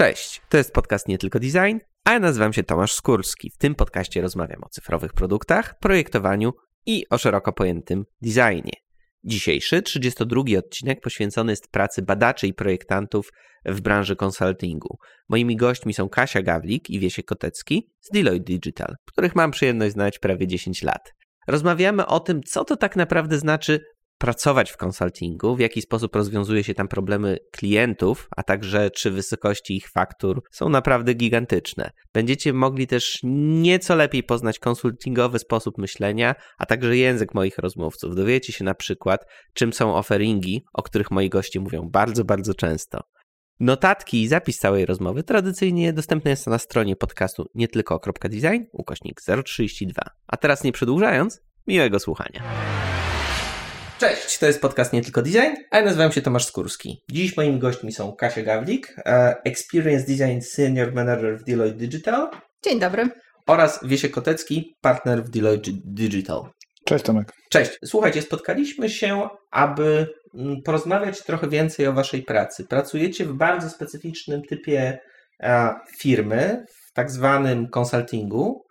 Cześć, to jest podcast Nie Tylko Design, a ja nazywam się Tomasz Skórski. W tym podcaście rozmawiam o cyfrowych produktach, projektowaniu i o szeroko pojętym designie. Dzisiejszy, 32 odcinek poświęcony jest pracy badaczy i projektantów w branży konsultingu. Moimi gośćmi są Kasia Gawlik i Wiesiek Kotecki z Deloitte Digital, których mam przyjemność znać prawie 10 lat. Rozmawiamy o tym, co to tak naprawdę znaczy pracować w konsultingu, w jaki sposób rozwiązuje się tam problemy klientów, a także czy wysokości ich faktur są naprawdę gigantyczne. Będziecie mogli też nieco lepiej poznać konsultingowy sposób myślenia, a także język moich rozmówców. Dowiecie się na przykład, czym są offeringi, o których moi goście mówią bardzo, bardzo często. Notatki i zapis całej rozmowy tradycyjnie dostępny jest na stronie podcastu nie tylko.design, ukośnik 032. A teraz nie przedłużając, miłego słuchania. Cześć, to jest podcast Nie Tylko Design, a ja nazywam się Tomasz Skórski. Dziś moimi gośćmi są Kasia Gawlik, e, Experience Design Senior Manager w Deloitte Digital. Dzień dobry. Oraz Wiesiek Kotecki, partner w Deloitte Digital. Cześć Tomek. Cześć. Słuchajcie, spotkaliśmy się, aby mm, porozmawiać trochę więcej o Waszej pracy. Pracujecie w bardzo specyficznym typie e, firmy, w tak zwanym konsultingu.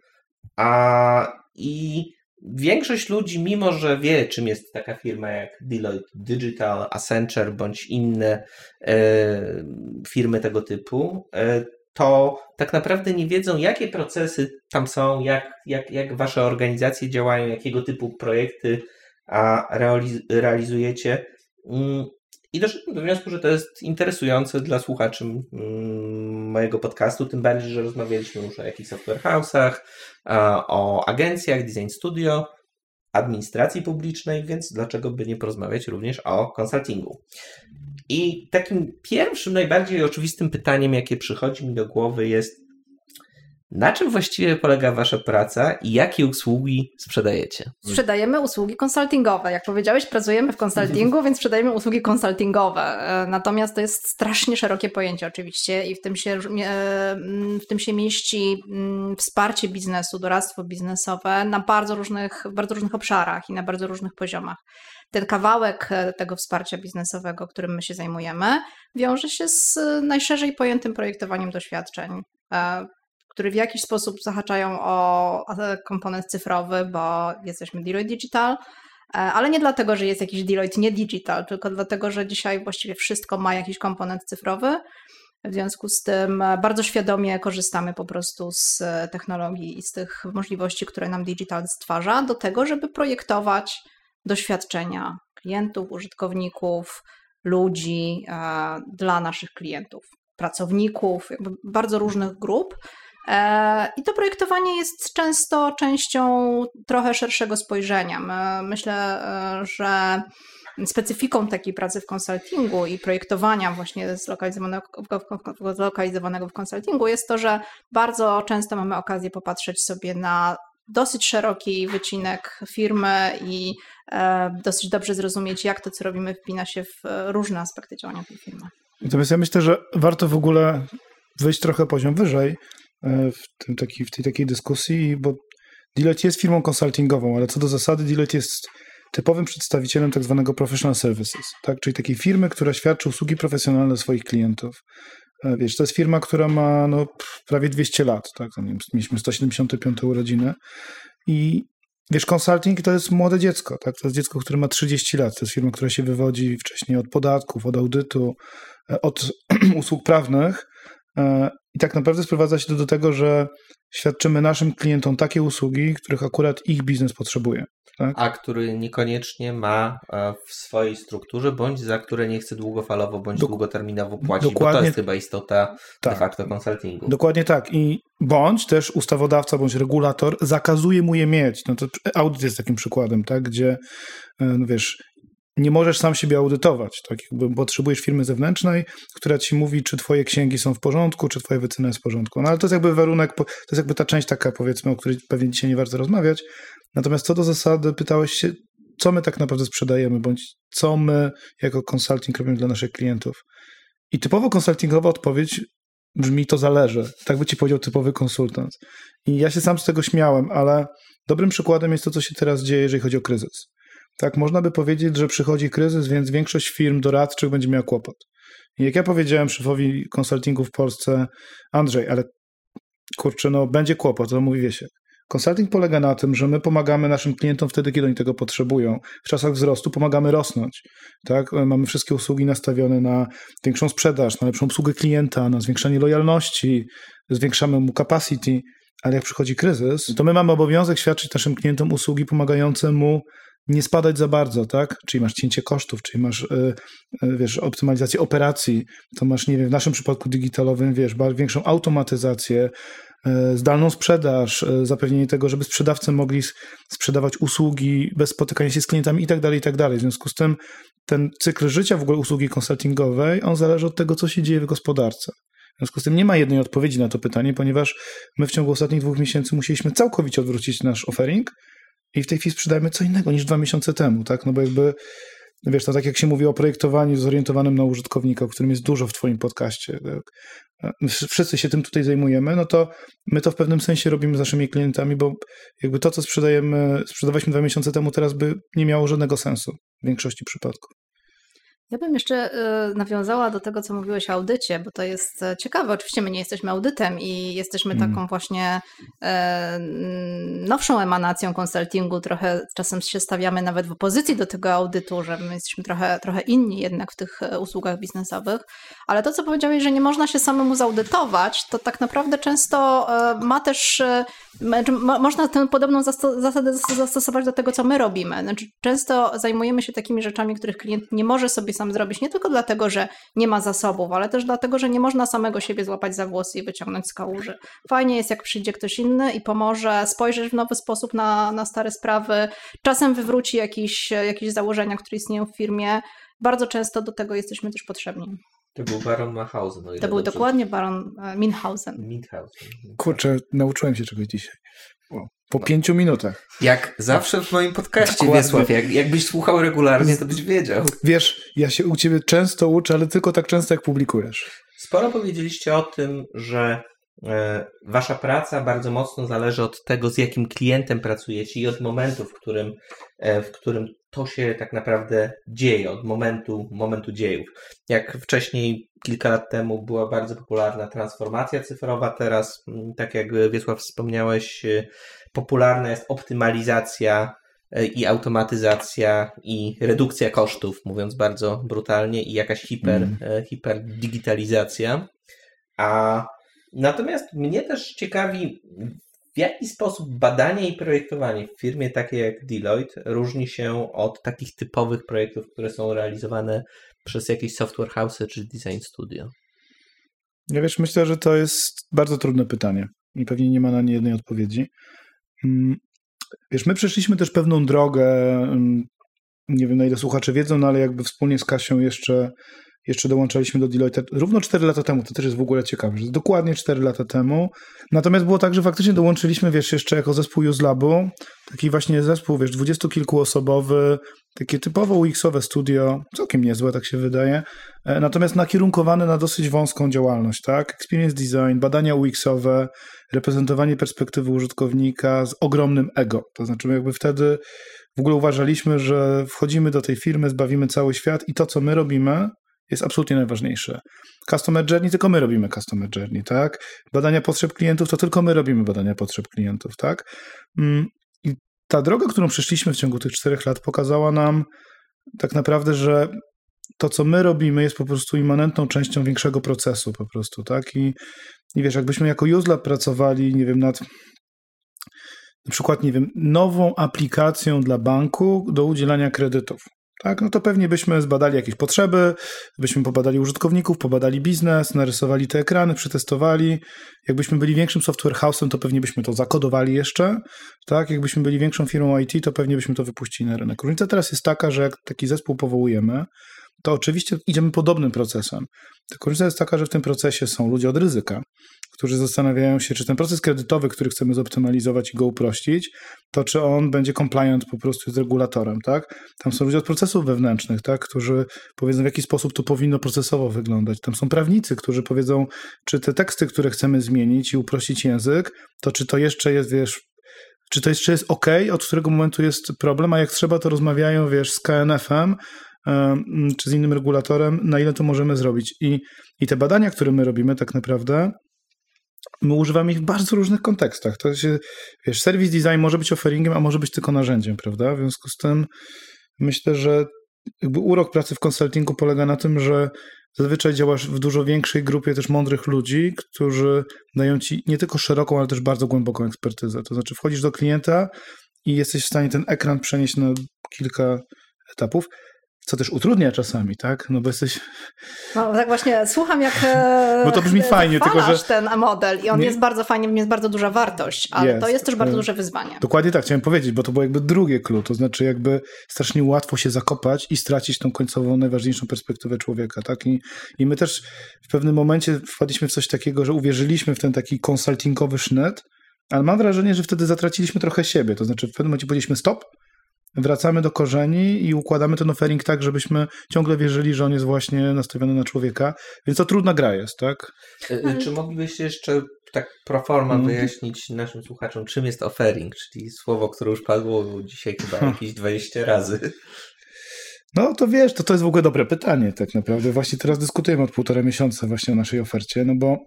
A, I Większość ludzi, mimo że wie, czym jest taka firma jak Deloitte Digital, Accenture bądź inne e, firmy tego typu, e, to tak naprawdę nie wiedzą, jakie procesy tam są, jak, jak, jak wasze organizacje działają, jakiego typu projekty a, realiz realizujecie. I doszedłem do wniosku, że to jest interesujące dla słuchaczy mm, mojego podcastu, tym bardziej, że rozmawialiśmy już o jakichś software house'ach, o agencjach, design studio, administracji publicznej, więc dlaczego by nie porozmawiać również o konsultingu. I takim pierwszym, najbardziej oczywistym pytaniem, jakie przychodzi mi do głowy jest, na czym właściwie polega Wasza praca i jakie usługi sprzedajecie? Sprzedajemy usługi konsultingowe. Jak powiedziałeś, pracujemy w konsultingu, więc sprzedajemy usługi konsultingowe. E, natomiast to jest strasznie szerokie pojęcie, oczywiście, i w tym się, e, w tym się mieści wsparcie biznesu, doradztwo biznesowe na bardzo różnych, bardzo różnych obszarach i na bardzo różnych poziomach. Ten kawałek e, tego wsparcia biznesowego, którym my się zajmujemy, wiąże się z najszerzej pojętym projektowaniem doświadczeń które w jakiś sposób zahaczają o komponent cyfrowy, bo jesteśmy Deloitte Digital, e, ale nie dlatego, że jest jakiś Deloitte nie digital, tylko dlatego, że dzisiaj właściwie wszystko ma jakiś komponent cyfrowy. W związku z tym e, bardzo świadomie korzystamy po prostu z e, technologii i z tych możliwości, które nam digital stwarza, do tego, żeby projektować doświadczenia klientów, użytkowników, ludzi dla naszych klientów, pracowników, bardzo różnych grup. E, I to projektowanie jest często częścią trochę szerszego spojrzenia. Myślę, e, że specyfiką takiej pracy w konsultingu i projektowania właśnie zlokalizowanego, w konsultingu jest to, że bardzo często mamy okazję popatrzeć sobie na dosyć szeroki wycinek firmy i e, dosyć dobrze zrozumieć, jak to, co robimy, wpina się w różne aspekty działania tej firmy. Natomiast ja myślę, że warto w ogóle wyjść trochę poziom wyżej w, tym taki, w tej takiej dyskusji, bo Deloitte jest firmą konsultingową, ale co do zasady Deloitte jest typowym przedstawicielem tak zwanego professional services, tak? czyli takiej firmy, która świadczy usługi profesjonalne swoich klientów. E, wiesz, to jest firma, która ma no, prawie 200 lat, tak? No, mieliśmy 175 urodziny i wiesz, consulting to jest młode dziecko, tak? To jest dziecko, które ma 30 lat. To jest firma, która się wywodzi wcześniej od podatków, od audytu, e, od usług prawnych i tak naprawdę sprowadza się to do tego, że świadczymy naszym klientom takie usługi, których akurat ich biznes potrzebuje. Tak? A który niekoniecznie ma e, w swojej strukturze, bądź za które nie chce długofalowo, bądź długoterminowo płacić, dokładnie, bo to jest chyba istota tak, de facto konsultingu. Dokładnie tak. I bądź też ustawodawca, bądź regulator zakazuje mu je mieć. No to audyt jest takim przykładem, tak? gdzie e, no wiesz, nie możesz sam siebie audytować. Tak jakby potrzebujesz firmy zewnętrznej, która ci mówi, czy twoje księgi są w porządku, czy twoja wycena jest w porządku. No ale to jest jakby warunek, to jest jakby ta część taka, powiedzmy, o której pewnie dzisiaj nie warto rozmawiać. Natomiast co do zasady, pytałeś się, co my tak naprawdę sprzedajemy, bądź co my jako consulting robimy dla naszych klientów. I typowo konsultingowa odpowiedź brzmi to zależy. Tak by ci powiedział typowy konsultant. I ja się sam z tego śmiałem, ale dobrym przykładem jest to, co się teraz dzieje, jeżeli chodzi o kryzys. Tak, można by powiedzieć, że przychodzi kryzys, więc większość firm doradczych będzie miała kłopot. I jak ja powiedziałem szefowi konsultingu w Polsce, Andrzej, ale kurczę, no będzie kłopot, to mówi Wiesiek. Consulting polega na tym, że my pomagamy naszym klientom wtedy, kiedy oni tego potrzebują. W czasach wzrostu pomagamy rosnąć. Tak? Mamy wszystkie usługi nastawione na większą sprzedaż, na lepszą obsługę klienta, na zwiększanie lojalności, zwiększamy mu capacity, ale jak przychodzi kryzys, to my mamy obowiązek świadczyć naszym klientom usługi pomagające mu nie spadać za bardzo, tak? Czyli masz cięcie kosztów, czyli masz, yy, yy, wiesz, optymalizację operacji, to masz, nie wiem, w naszym przypadku digitalowym, wiesz, większą automatyzację, yy, zdalną sprzedaż, zapewnienie tego, żeby sprzedawcy mogli sprzedawać usługi bez spotykania się z klientami tak i tak dalej. W związku z tym ten cykl życia w ogóle usługi konsultingowej, on zależy od tego, co się dzieje w gospodarce. W związku z tym nie ma jednej odpowiedzi na to pytanie, ponieważ my w ciągu ostatnich dwóch miesięcy musieliśmy całkowicie odwrócić nasz offering i w tej chwili sprzedajemy co innego niż dwa miesiące temu, tak? No bo jakby, wiesz, to tak jak się mówi o projektowaniu zorientowanym na użytkownika, o którym jest dużo w twoim podcaście, tak? wszyscy się tym tutaj zajmujemy, no to my to w pewnym sensie robimy z naszymi klientami, bo jakby to, co sprzedajemy, sprzedawaliśmy dwa miesiące temu, teraz by nie miało żadnego sensu w większości przypadków. Ja bym jeszcze y, nawiązała do tego, co mówiłeś o audycie, bo to jest e, ciekawe. Oczywiście my nie jesteśmy audytem i jesteśmy mm. taką właśnie e, nowszą emanacją konsultingu. Trochę czasem się stawiamy nawet w opozycji do tego audytu, że my jesteśmy trochę, trochę inni jednak w tych e, usługach biznesowych. Ale to, co powiedziałeś, że nie można się samemu zaudytować, to tak naprawdę często ma też, można tę podobną zasadę zastosować do tego, co my robimy. Znaczy, często zajmujemy się takimi rzeczami, których klient nie może sobie sam zrobić, nie tylko dlatego, że nie ma zasobów, ale też dlatego, że nie można samego siebie złapać za włosy i wyciągnąć z kałuży. Fajnie jest, jak przyjdzie ktoś inny i pomoże spojrzeć w nowy sposób na, na stare sprawy, czasem wywróci jakieś, jakieś założenia, które istnieją w firmie. Bardzo często do tego jesteśmy też potrzebni. To był Baron Mauthausen. To był dobrze... dokładnie Baron e, Minhausen. Minhausen. Kurczę, nauczyłem się czegoś dzisiaj. Po pięciu minutach. Jak zawsze w moim podcaście, Wiesław, jak, jakbyś słuchał regularnie, to byś wiedział. Wiesz, ja się u ciebie często uczę, ale tylko tak często, jak publikujesz. Sporo powiedzieliście o tym, że wasza praca bardzo mocno zależy od tego, z jakim klientem pracujecie i od momentu, w którym, e, w którym to się tak naprawdę dzieje, od momentu, momentu dziejów. Jak wcześniej, kilka lat temu była bardzo popularna transformacja cyfrowa, teraz, tak jak Wiesław wspomniałeś, e, popularna jest optymalizacja e, i automatyzacja i redukcja kosztów, mówiąc bardzo brutalnie, i jakaś hiper, mm. hiperdigitalizacja. A natomiast mnie też ciekawi, w jaki sposób badanie i projektowanie w firmie takiej jak Deloitte różni się od takich typowych projektów, które są realizowane przez jakieś software house czy design studio? Ja wiesz, myślę, że to jest bardzo trudne pytanie i pewnie nie ma na nie jednej odpowiedzi. Mm, wiesz, my przeszliśmy też pewną drogę, mm, nie wiem na ile słuchacze wiedzą, no ale jakby wspólnie z Kasią jeszcze, jeszcze dołączaliśmy do Deloitte równo 4 lata temu, to też jest w ogóle ciekawe, że dokładnie 4 lata temu. Natomiast było tak, że faktycznie dołączyliśmy, wiesz, jeszcze jako zespół UseLabu, taki właśnie zespół, wiesz, dwudziestokilkuosobowy, takie typowo UX-owe studio, całkiem niezłe, tak się wydaje, e, natomiast nakierunkowane na dosyć wąską działalność, tak? Experience design, badania UX-owe, reprezentowanie perspektywy użytkownika z ogromnym ego. To znaczy, jakby wtedy w ogóle uważaliśmy, że wchodzimy do tej firmy, zbawimy cały świat i to, co my robimy, jest absolutnie najważniejsze. Customer journey, tylko my robimy customer journey, tak? Badania potrzeb klientów, to tylko my robimy badania potrzeb klientów, tak? Mm, I ta droga, którą przeszliśmy w ciągu tych czterech lat, pokazała nam tak naprawdę, że to, co my robimy, jest po prostu immanentną częścią większego procesu, po prostu, tak? I, i wiesz, jakbyśmy jako UseLab pracowali, nie wiem, nad na przykład, nie wiem, nową aplikacją dla banku do udzielania kredytów. Tak, no to pewnie byśmy zbadali jakieś potrzeby, byśmy pobadali użytkowników, pobadali biznes, narysowali te ekrany, przetestowali. Jakbyśmy byli większym software house'em, to pewnie byśmy to zakodowali jeszcze. Tak, jakbyśmy byli większą firmą IT, to pewnie byśmy to wypuścili na rynek. Różnica teraz jest taka, że jak taki zespół powołujemy, to oczywiście idziemy podobnym procesem. Tylko różnica jest taka, że w tym procesie są ludzie od ryzyka, którzy zastanawiają się, czy ten proces kredytowy, który chcemy zoptymalizować i go uprościć, to czy on będzie compliant po prostu z regulatorem, tak? Tam są ludzie od procesów wewnętrznych, tak? Którzy powiedzą, w jaki sposób to powinno procesowo wyglądać. Tam są prawnicy, którzy powiedzą, czy te teksty, które chcemy zmienić i uprościć język, to czy to jeszcze jest, wiesz, czy to jeszcze jest ok, od którego momentu jest problem, a jak trzeba, to rozmawiają, wiesz, z KNF-em, czy z innym regulatorem, na ile to możemy zrobić. I, I te badania, które my robimy tak naprawdę, my używamy ich w bardzo różnych kontekstach. To się, wiesz, service design może być offeringiem, a może być tylko narzędziem, prawda? W związku z tym myślę, że jakby urok pracy w konsultingu polega na tym, że zazwyczaj działasz w dużo większej grupie też mądrych ludzi, którzy dają ci nie tylko szeroką, ale też bardzo głęboką ekspertyzę. To znaczy wchodzisz do klienta i jesteś w stanie ten ekran przenieść na kilka etapów co też utrudnia czasami, tak? No bo jesteś... No tak właśnie, słucham jak Bo to brzmi fajnie, tylko że... ten model i on nie... jest bardzo fajnie, jest bardzo duża wartość, ale jest. to jest też bardzo duże wyzwanie. Dokładnie tak, chciałem powiedzieć, bo to było jakby drugie clue, to znaczy jakby strasznie łatwo się zakopać i stracić tą końcową, najważniejszą perspektywę człowieka, tak? I, i my też w pewnym momencie wpadliśmy w coś takiego, że uwierzyliśmy w ten taki konsultingowy sznyt, ale mam wrażenie, że wtedy zatraciliśmy trochę siebie, to znaczy w pewnym momencie powiedzieliśmy stop, wracamy do korzeni i układamy ten offering tak, żebyśmy ciągle wierzyli, że on jest właśnie nastawiony na człowieka, więc to trudna gra jest, tak? E, e, czy moglibyście jeszcze tak pro forma mm. wyjaśnić naszym słuchaczom, czym jest offering, czyli słowo, które już padło dzisiaj chyba jakieś 20 razy? No to wiesz, to, to jest w ogóle dobre pytanie tak naprawdę. Właśnie teraz dyskutujemy od półtora miesiąca właśnie o naszej ofercie, no bo,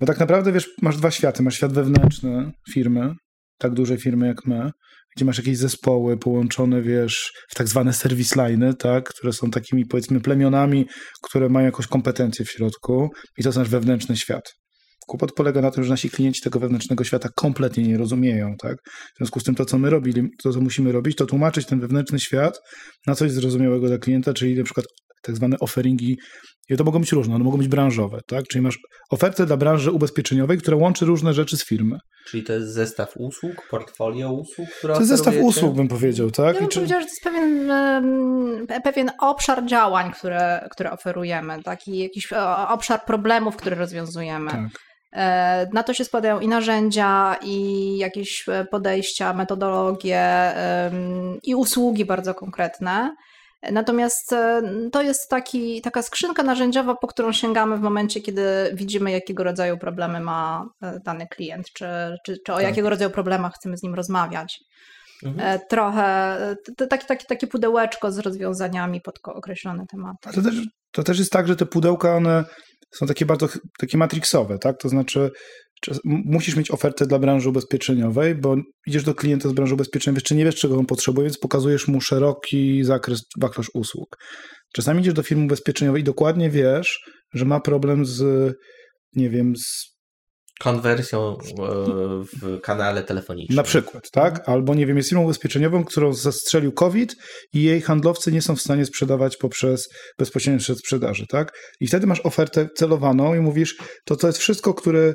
bo tak naprawdę wiesz, masz dwa światy. Masz świat wewnętrzny firmy, tak duże firmy jak my, gdzie masz jakieś zespoły połączone, wiesz, w tak zwane service liny, tak, które są takimi powiedzmy plemionami, które mają jakąś kompetencję w środku i to jest nasz wewnętrzny świat. Kłopot polega na tym, że nasi klienci tego wewnętrznego świata kompletnie nie rozumieją, tak? W związku z tym to, co my robili, to, co musimy robić, to tłumaczyć ten wewnętrzny świat na coś zrozumiałego dla klienta, czyli na przykład tak zwane offeringi i to mogą być różne, one mogą być branżowe, tak? Czyli masz ofertę dla branży ubezpieczeniowej, która łączy różne rzeczy z firmy. Czyli to jest zestaw usług, portfolio usług, które To jest zestaw usług, bym powiedział, tak? Ja bym czy... powiedział, że to jest pewien, pewien obszar działań, które, które oferujemy, taki jakiś obszar problemów, które rozwiązujemy. Tak. E, na to się składają i narzędzia, i jakieś e, podejścia, metodologie, i usługi bardzo konkretne. Natomiast e, to jest taki, taka skrzynka narzędziowa, po którą sięgamy w momencie, kiedy widzimy, jakiego rodzaju problemy ma e, dany klient, czy, czy, czy o tak. jakiego rodzaju problemach chcemy z nim rozmawiać. Mhm. E, trochę takie, takie, takie pudełeczko z rozwiązaniami pod określone tematy. To też, to też jest tak, że te pudełka, one są takie bardzo takie matrixowe, tak? To znaczy musisz mieć ofertę dla branży ubezpieczeniowej, bo idziesz do klienta z branży ubezpieczeniowej, jeszcze nie wiesz, czego on potrzebuje, więc pokazujesz mu szeroki zakres, wachlarz usług. Czasami idziesz do firmy ubezpieczeniowej i dokładnie wiesz, że ma problem z, nie wiem, z konwersją e, w kanale telefonicznym. Na przykład, tak? Albo nie wiem, jest firmą ubezpieczeniową, którą zastrzelił COVID i jej handlowcy nie są w stanie sprzedawać poprzez bezpośrednie sprzedaży, tak? I wtedy masz ofertę celowaną i mówisz, to to jest wszystko, które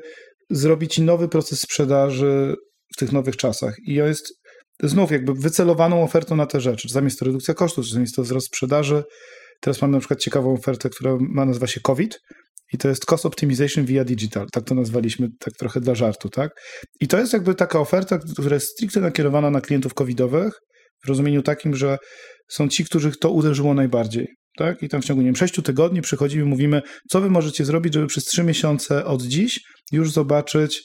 zrobi ci nowy proces sprzedaży w tych nowych czasach. I on jest znów jakby wycelowaną ofertą na te rzeczy. Czasami jest to redukcja kosztów, czasami jest to wzrost sprzedaży. Teraz mamy na przykład ciekawą ofertę, która ma nazywa się COVID i to jest Cost Optimization via Digital. Tak to nazwaliśmy, tak trochę dla żartu, tak? I to jest jakby taka oferta, która jest stricte nakierowana na klientów covidowych w rozumieniu takim, że są ci, których to uderzyło najbardziej. Tak? I tam w ciągu nie wiem, 6 tygodni przychodzimy i mówimy, co wy możecie zrobić, żeby przez 3 miesiące od dziś już zobaczyć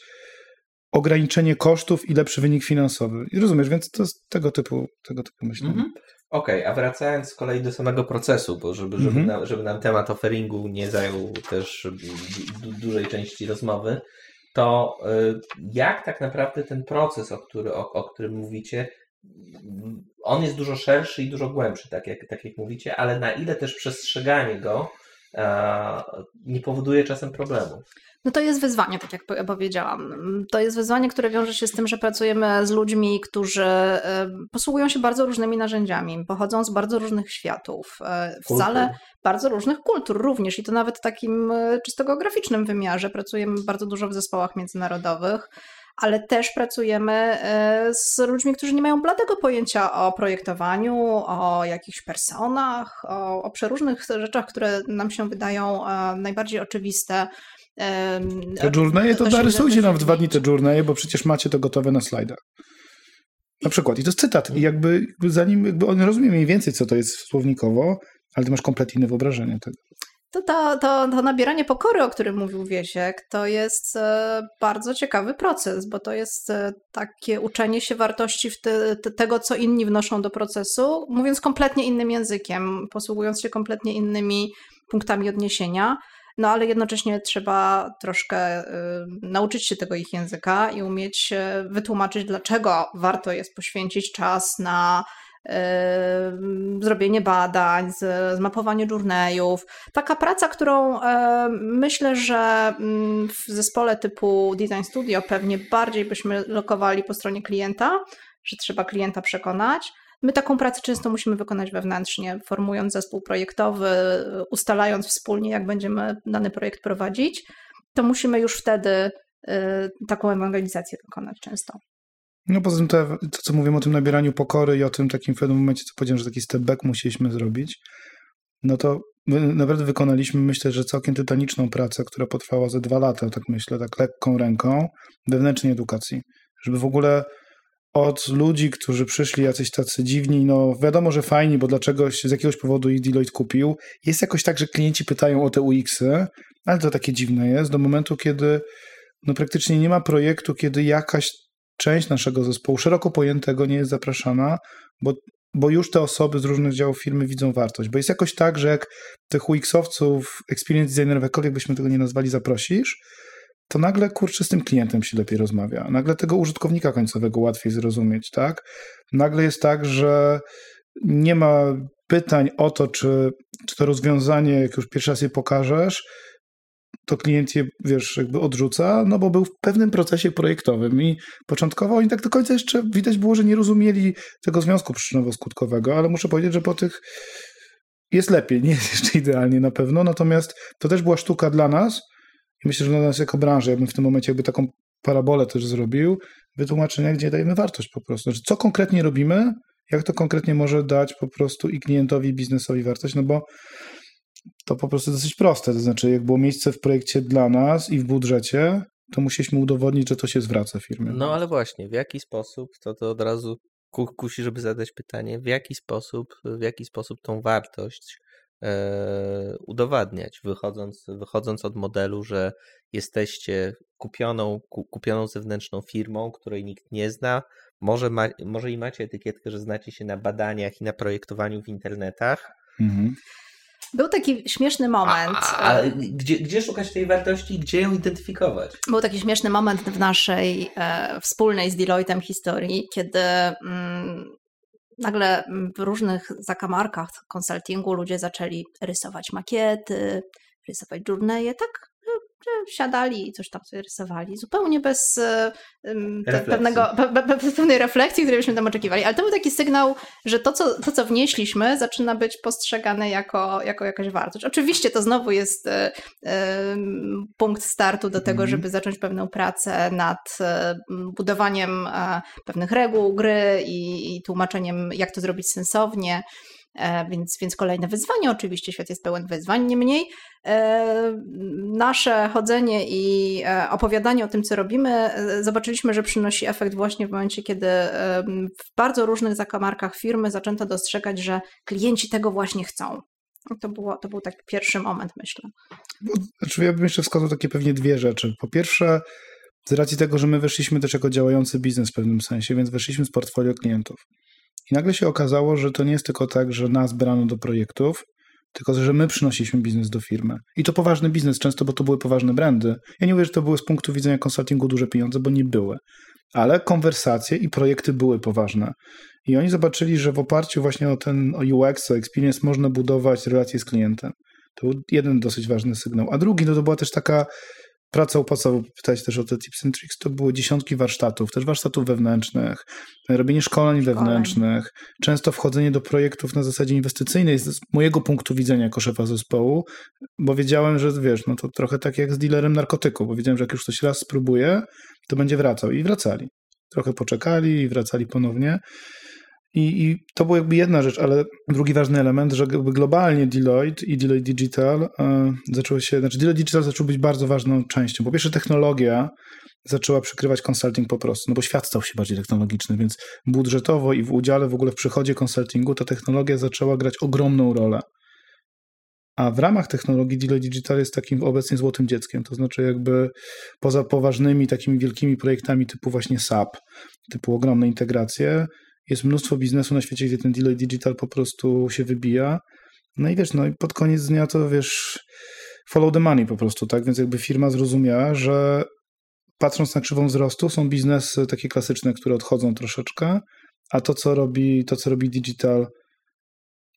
ograniczenie kosztów i lepszy wynik finansowy. I rozumiesz, więc to jest tego typu, tego typu myślenie. Mm -hmm. Okej, okay, a wracając z kolei do samego procesu, bo żeby, żeby, mm -hmm. nam, żeby nam temat offeringu nie zajął też dużej części rozmowy, to y, jak tak naprawdę ten proces, o, który, o, o którym mówicie, on jest dużo szerszy i dużo głębszy, tak jak, tak jak mówicie, ale na ile też przestrzeganie go nie powoduje czasem problemu. No to jest wyzwanie, tak jak powiedziałam. To jest wyzwanie, które wiąże się z tym, że pracujemy z ludźmi, którzy posługują się bardzo różnymi narzędziami, pochodzą z bardzo różnych światów, e, wcale kultur. bardzo różnych kultur również i to nawet w takim e, czysto geograficznym wymiarze. Pracujemy bardzo dużo w zespołach międzynarodowych ale też pracujemy e, z ludźmi, którzy nie mają bladego pojęcia o projektowaniu, o jakichś personach, o, o przeróżnych rzeczach, które nam się wydają e, najbardziej oczywiste. Te journaye to narysujcie nam w dwa dni te journaye, bo przecież macie to gotowe na slajdach. Na przykład. I to jest cytat. I jakby, jakby zanim jakby on rozumie mniej więcej, co to jest słownikowo, ale ty masz kompletnie inne wyobrażenie tego. To, to, to, to nabieranie pokory, o którym mówił Wiesiek, to jest e, bardzo ciekawy proces, bo to jest e, takie uczenie się wartości te, te, tego, co inni wnoszą do procesu, mówiąc kompletnie innym językiem, posługując się kompletnie innymi punktami odniesienia. No ale jednocześnie trzeba troszkę y, nauczyć się tego ich języka i umieć wytłumaczyć, dlaczego warto jest poświęcić czas na zrobienie badań, zmapowanie journeyów. Taka praca, którą myślę, że mm, w zespole typu Design Studio pewnie bardziej byśmy lokowali po stronie klienta, że trzeba klienta przekonać. My taką pracę często musimy wykonać wewnętrznie, formując zespół projektowy, ustalając wspólnie, jak będziemy dany projekt prowadzić, to musimy już wtedy y, taką ewangelizację wykonać często. No poza tym to, to, co mówimy o tym nabieraniu pokory i o tym takim w pewnym momencie, co powiedziałem, że taki step back musieliśmy zrobić, no to naprawdę wykonaliśmy, myślę, że całkiem tytaniczną pracę, która potrwała ze dwa lata, tak myślę, tak lekką ręką, wewnętrznej edukacji. Żeby w ogóle od ludzi, którzy przyszli jacyś tacy dziwni, no wiadomo, że fajni, bo dlaczegoś, z jakiegoś powodu ich Deloitte kupił. Jest jakoś tak, że klienci pytają o te UX-y, ale to takie dziwne jest, do momentu, kiedy no praktycznie nie ma projektu, kiedy jakaś część naszego zespołu, szeroko pojętego, nie jest zapraszana, bo, bo już te osoby z różnych działów firmy widzą wartość. Bo jest jakoś tak, że jak tych UX-owców, experience designerów, jakkolwiek byśmy tego nie nazwali, zaprosisz, to nagle kurczę z tym klientem się lepiej rozmawia. Nagle tego użytkownika końcowego łatwiej zrozumieć, tak? Nagle jest tak, że nie ma pytań o to, czy, czy to rozwiązanie, jak już pierwszy raz je pokażesz, to klient je, wiesz, jakby odrzuca, no bo był w pewnym procesie projektowym i początkowo oni tak do końca jeszcze widać było, że nie rozumieli tego związku przyczynowo-skutkowego, ale muszę powiedzieć, że po tych jest lepiej, nie jest jeszcze idealnie na pewno, natomiast to też była sztuka dla nas i myślę, że dla nas jako branży, ja bym w tym momencie jakby taką parabolę też zrobił, wytłumaczenia, gdzie dajemy wartość po prostu. Znaczy, co konkretnie robimy, jak to konkretnie może dać po prostu i klientowi, i biznesowi wartość, no bo to po prostu dosyć proste. To znaczy, jak było miejsce w projekcie dla nas i w budżecie, to musieliśmy udowodnić, że to się zwraca firmie. No ale właśnie, w jaki sposób, to, to od razu kusi, żeby zadać pytanie, w jaki sposób, w jaki sposób tą wartość e, udowadniać, wychodząc, wychodząc od modelu, że jesteście kupioną, kupioną zewnętrzną firmą, której nikt nie zna, może, ma, może i macie etykietkę, że znacie się na badaniach i na projektowaniu w internetach, mhm. Był taki śmieszny moment. A, a, gdzie, gdzie szukać tej wartości, gdzie ją identyfikować? Był taki śmieszny moment w naszej e, wspólnej z Deloittem historii, kiedy mm, nagle w różnych zakamarkach konsultingu ludzie zaczęli rysować makiety, rysować journeje, tak siadali i coś tam sobie rysowali, zupełnie bez pe, pewnego, pe, pe, pewnej refleksji, której byśmy tam oczekiwali. Ale to był taki sygnał, że to, co, to, co wnieśliśmy, zaczyna być postrzegane jako, jako jakaś wartość. Oczywiście to znowu jest y, punkt startu do tego, mm. żeby zacząć pewną pracę nad y, budowaniem pewnych reguł gry i, i tłumaczeniem, jak to zrobić sensownie. E, więc, więc kolejne wyzwanie. Oczywiście świat jest pełen wyzwań, niemniej e, nasze chodzenie i e, opowiadanie o tym, co robimy, zobaczyliśmy, że przynosi efekt właśnie w momencie, kiedy w bardzo różnych zakamarkach firmy zaczęto dostrzegać, że klienci tego właśnie chcą. To, było, to był taki pierwszy moment, myślę. Znaczy, ja bym jeszcze wskazał takie pewnie dwie rzeczy. Po pierwsze, z racji tego, że my weszliśmy też jako działający biznes w pewnym sensie, więc weszliśmy z portfolio klientów. I nagle się okazało, że to nie jest tylko tak, że nas brano do projektów, tylko że my przynosiliśmy biznes do firmy. I to poważny biznes, często, bo to były poważne brandy. Ja nie mówię, że to były z punktu widzenia konsultingu duże pieniądze, bo nie były. Ale konwersacje i projekty były poważne. I oni zobaczyli, że w oparciu właśnie o ten o UX, o experience można budować relacje z klientem. To był jeden dosyć ważny sygnał. A drugi, no to była też taka praca opłacowa, pytać też o te tips and tricks, to było dziesiątki warsztatów, też warsztatów wewnętrznych, robienie szkoleń, szkoleń. wewnętrznych, często wchodzenie do projektów na zasadzie inwestycyjnej z mojego punktu widzenia jako szefa zespołu, bo wiedziałem, że wiesz, no to trochę tak jak z dealerem narkotyku, bo wiedziałem, że jak już coś raz spróbuję, to będzie wracał i wracali. Trochę poczekali i wracali ponownie. I, I, to była jakby jedna rzecz, ale drugi ważny element, że globalnie Deloitte i Deloitte Digital e, zaczęło się, znaczy Deloitte Digital zaczął być bardzo ważną częścią. Po pierwsze technologia zaczęła przykrywać consulting po prostu, no bo świat stał się bardziej technologiczny, więc budżetowo i w udziale w ogóle w przychodzie consultingu ta technologia zaczęła grać ogromną rolę. a w ramach technologii Delay Digital jest takim obecnie złotym dzieckiem, to znaczy jakby poza poważnymi takimi wielkimi projektami typu właśnie SAP, typu ogromne integracje, jest mnóstwo biznesu na świecie, gdzie ten Delay Digital po prostu się wybija. No i wiesz, no i pod koniec dnia to wiesz, follow the money po prostu, tak? Więc jakby firma zrozumiała, że patrząc na krzywą wzrostu, są biznesy takie klasyczne, które odchodzą troszeczkę, a to, co robi, to, co robi digital,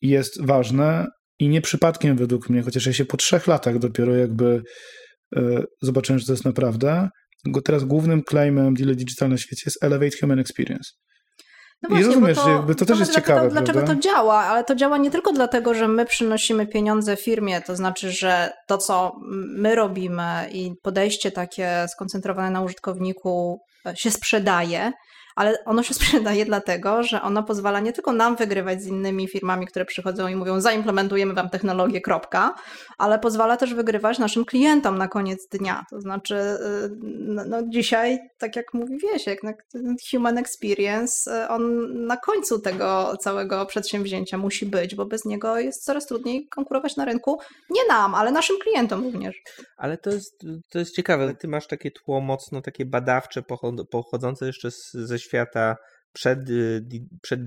jest ważne i nie przypadkiem według mnie, chociaż ja się po trzech latach dopiero jakby y, zobaczyłem, że to jest naprawdę. Teraz głównym claimem Deal Digital na świecie jest Elevate Human Experience. No właśnie, I rozumiesz, to, jakby to też jest dlatego, ciekawe, Dlaczego prawda? to działa? Ale to działa nie tylko dlatego, że my przynosimy pieniądze firmie, to znaczy, że to, co my robimy i podejście takie skoncentrowane na użytkowniku e, się sprzedaje, ale ono się sprzedaje dlatego, że ono pozwala nie tylko nam wygrywać z innymi firmami, które przychodzą i mówią, zaimplementujemy wam technologię, kropka, ale pozwala też wygrywać naszym klientom na koniec dnia. To znaczy, y, no, no dzisiaj, tak jak mówi Wiesiek, no, human experience, y, on na końcu tego całego przedsięwzięcia musi być, bo bez niego jest coraz trudniej konkurować na rynku. Nie nam, ale naszym klientom również. Ale to jest, to jest ciekawe. Ty masz takie tło mocno takie badawcze, pochod- pochodzące jeszcze z, ze świata przed, y, przed,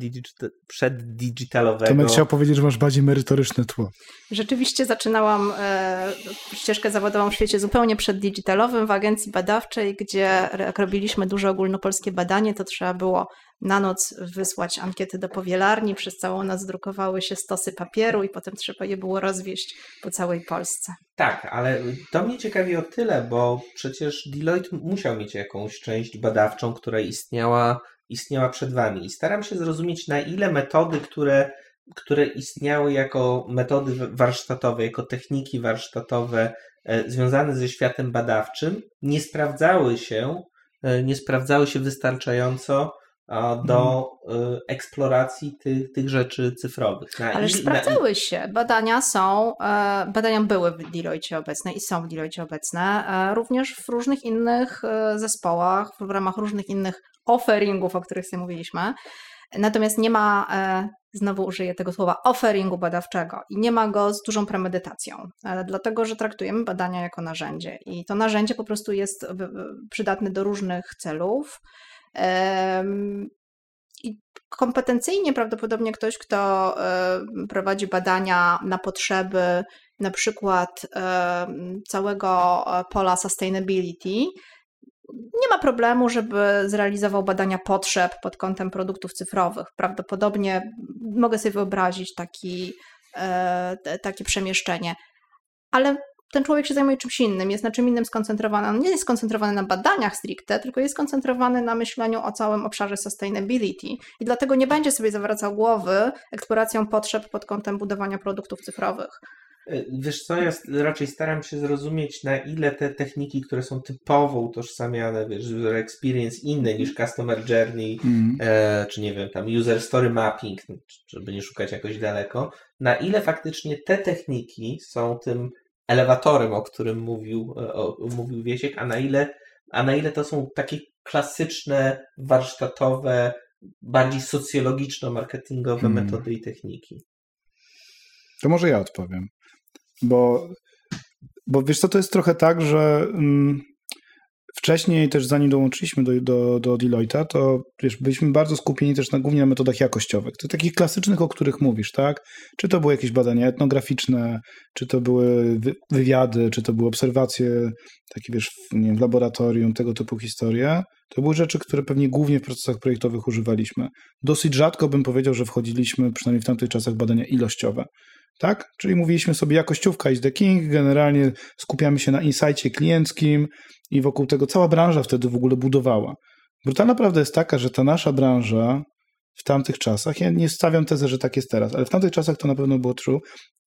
przed digitalowego. Tomek chciał powiedzieć, że masz bardziej merytoryczne tło. Rzeczywiście zaczynałam e, ścieżkę zawodową w świecie zupełnie przeddigitalowym w agencji badawczej, gdzie jak robiliśmy duże ogólnopolskie badanie, to trzeba było na noc wysłać ankiety do powielarni, przez całą noc drukowały się stosy papieru i potem trzeba je było rozwieść po całej Polsce. Tak, ale to mnie ciekawi o tyle, bo przecież Deloitte musiał mieć jakąś część badawczą, która istniała, istniała przed wami. I staram się zrozumieć, na ile metody, które, które istniały jako metody warsztatowe, jako techniki warsztatowe e, związane ze światem badawczym, nie sprawdzały się, e, nie sprawdzały się wystarczająco do e, eksploracji tych, tych rzeczy cyfrowych. Na Ależ il- sprawdzały się. Badania są, badania były w Deloitte obecne i są w Deloitte obecne, również w różnych innych zespołach, w ramach różnych innych offeringów, o których sobie mówiliśmy. Natomiast nie ma, e, znowu użyję tego słowa, offeringu badawczego i nie ma go z dużą premedytacją, dlatego że traktujemy badania jako narzędzie i to narzędzie po prostu jest przydatne do różnych celów. I kompetencyjnie prawdopodobnie ktoś, kto e, prowadzi badania na potrzeby na przykład całego e, pola sustainability, nie ma problemu, żeby zrealizował badania potrzeb pod kątem produktów cyfrowych. Prawdopodobnie mogę sobie wyobrazić taki, e, takie przemieszczenie. Ale ten człowiek się zajmuje czymś innym, jest na czym innym skoncentrowany. On nie jest skoncentrowany na badaniach stricte, tylko jest skoncentrowany na myśleniu o całym obszarze sustainability. I dlatego nie będzie sobie zawracał głowy eksploracją potrzeb pod kątem budowania produktów cyfrowych. E, Wiesz co, ja raczej staram się zrozumieć, na ile te techniki, które są typowo utożsamiane, wiesz, user experience inne niż customer journey, Mm. e, czy nie wiem, tam user story mapping, żeby nie szukać jakoś daleko, na ile faktycznie te techniki są tym elewatorem, o którym mówił, e, o, mówił Wiesiek, a na ile, a na ile to są takie klasyczne, warsztatowe, bardziej socjologiczno-marketingowe Hmm. metody i techniki. To może ja odpowiem. Bo, bo wiesz co, to jest trochę tak, że mm, wcześniej też zanim dołączyliśmy do, do, do Deloitte'a, to wiesz, byliśmy bardzo skupieni też na, głównie na metodach jakościowych. To takich klasycznych, o których mówisz, tak? Czy to były jakieś badania etnograficzne, czy to były wy, wywiady, czy to były obserwacje takie, wiesz, w, nie wiem, w laboratorium, tego typu historie. To były rzeczy, które pewnie głównie w procesach projektowych używaliśmy. Dosyć rzadko bym powiedział, że wchodziliśmy, przynajmniej w tamtych czasach, badania ilościowe. Tak? Czyli mówiliśmy sobie jakościówka is the king, generalnie skupiamy się na insightie klienckim i wokół tego cała branża wtedy w ogóle budowała. Brutalna prawda jest taka, że ta nasza branża w tamtych czasach, ja nie stawiam tezę, że tak jest teraz, ale w tamtych czasach to na pewno było true,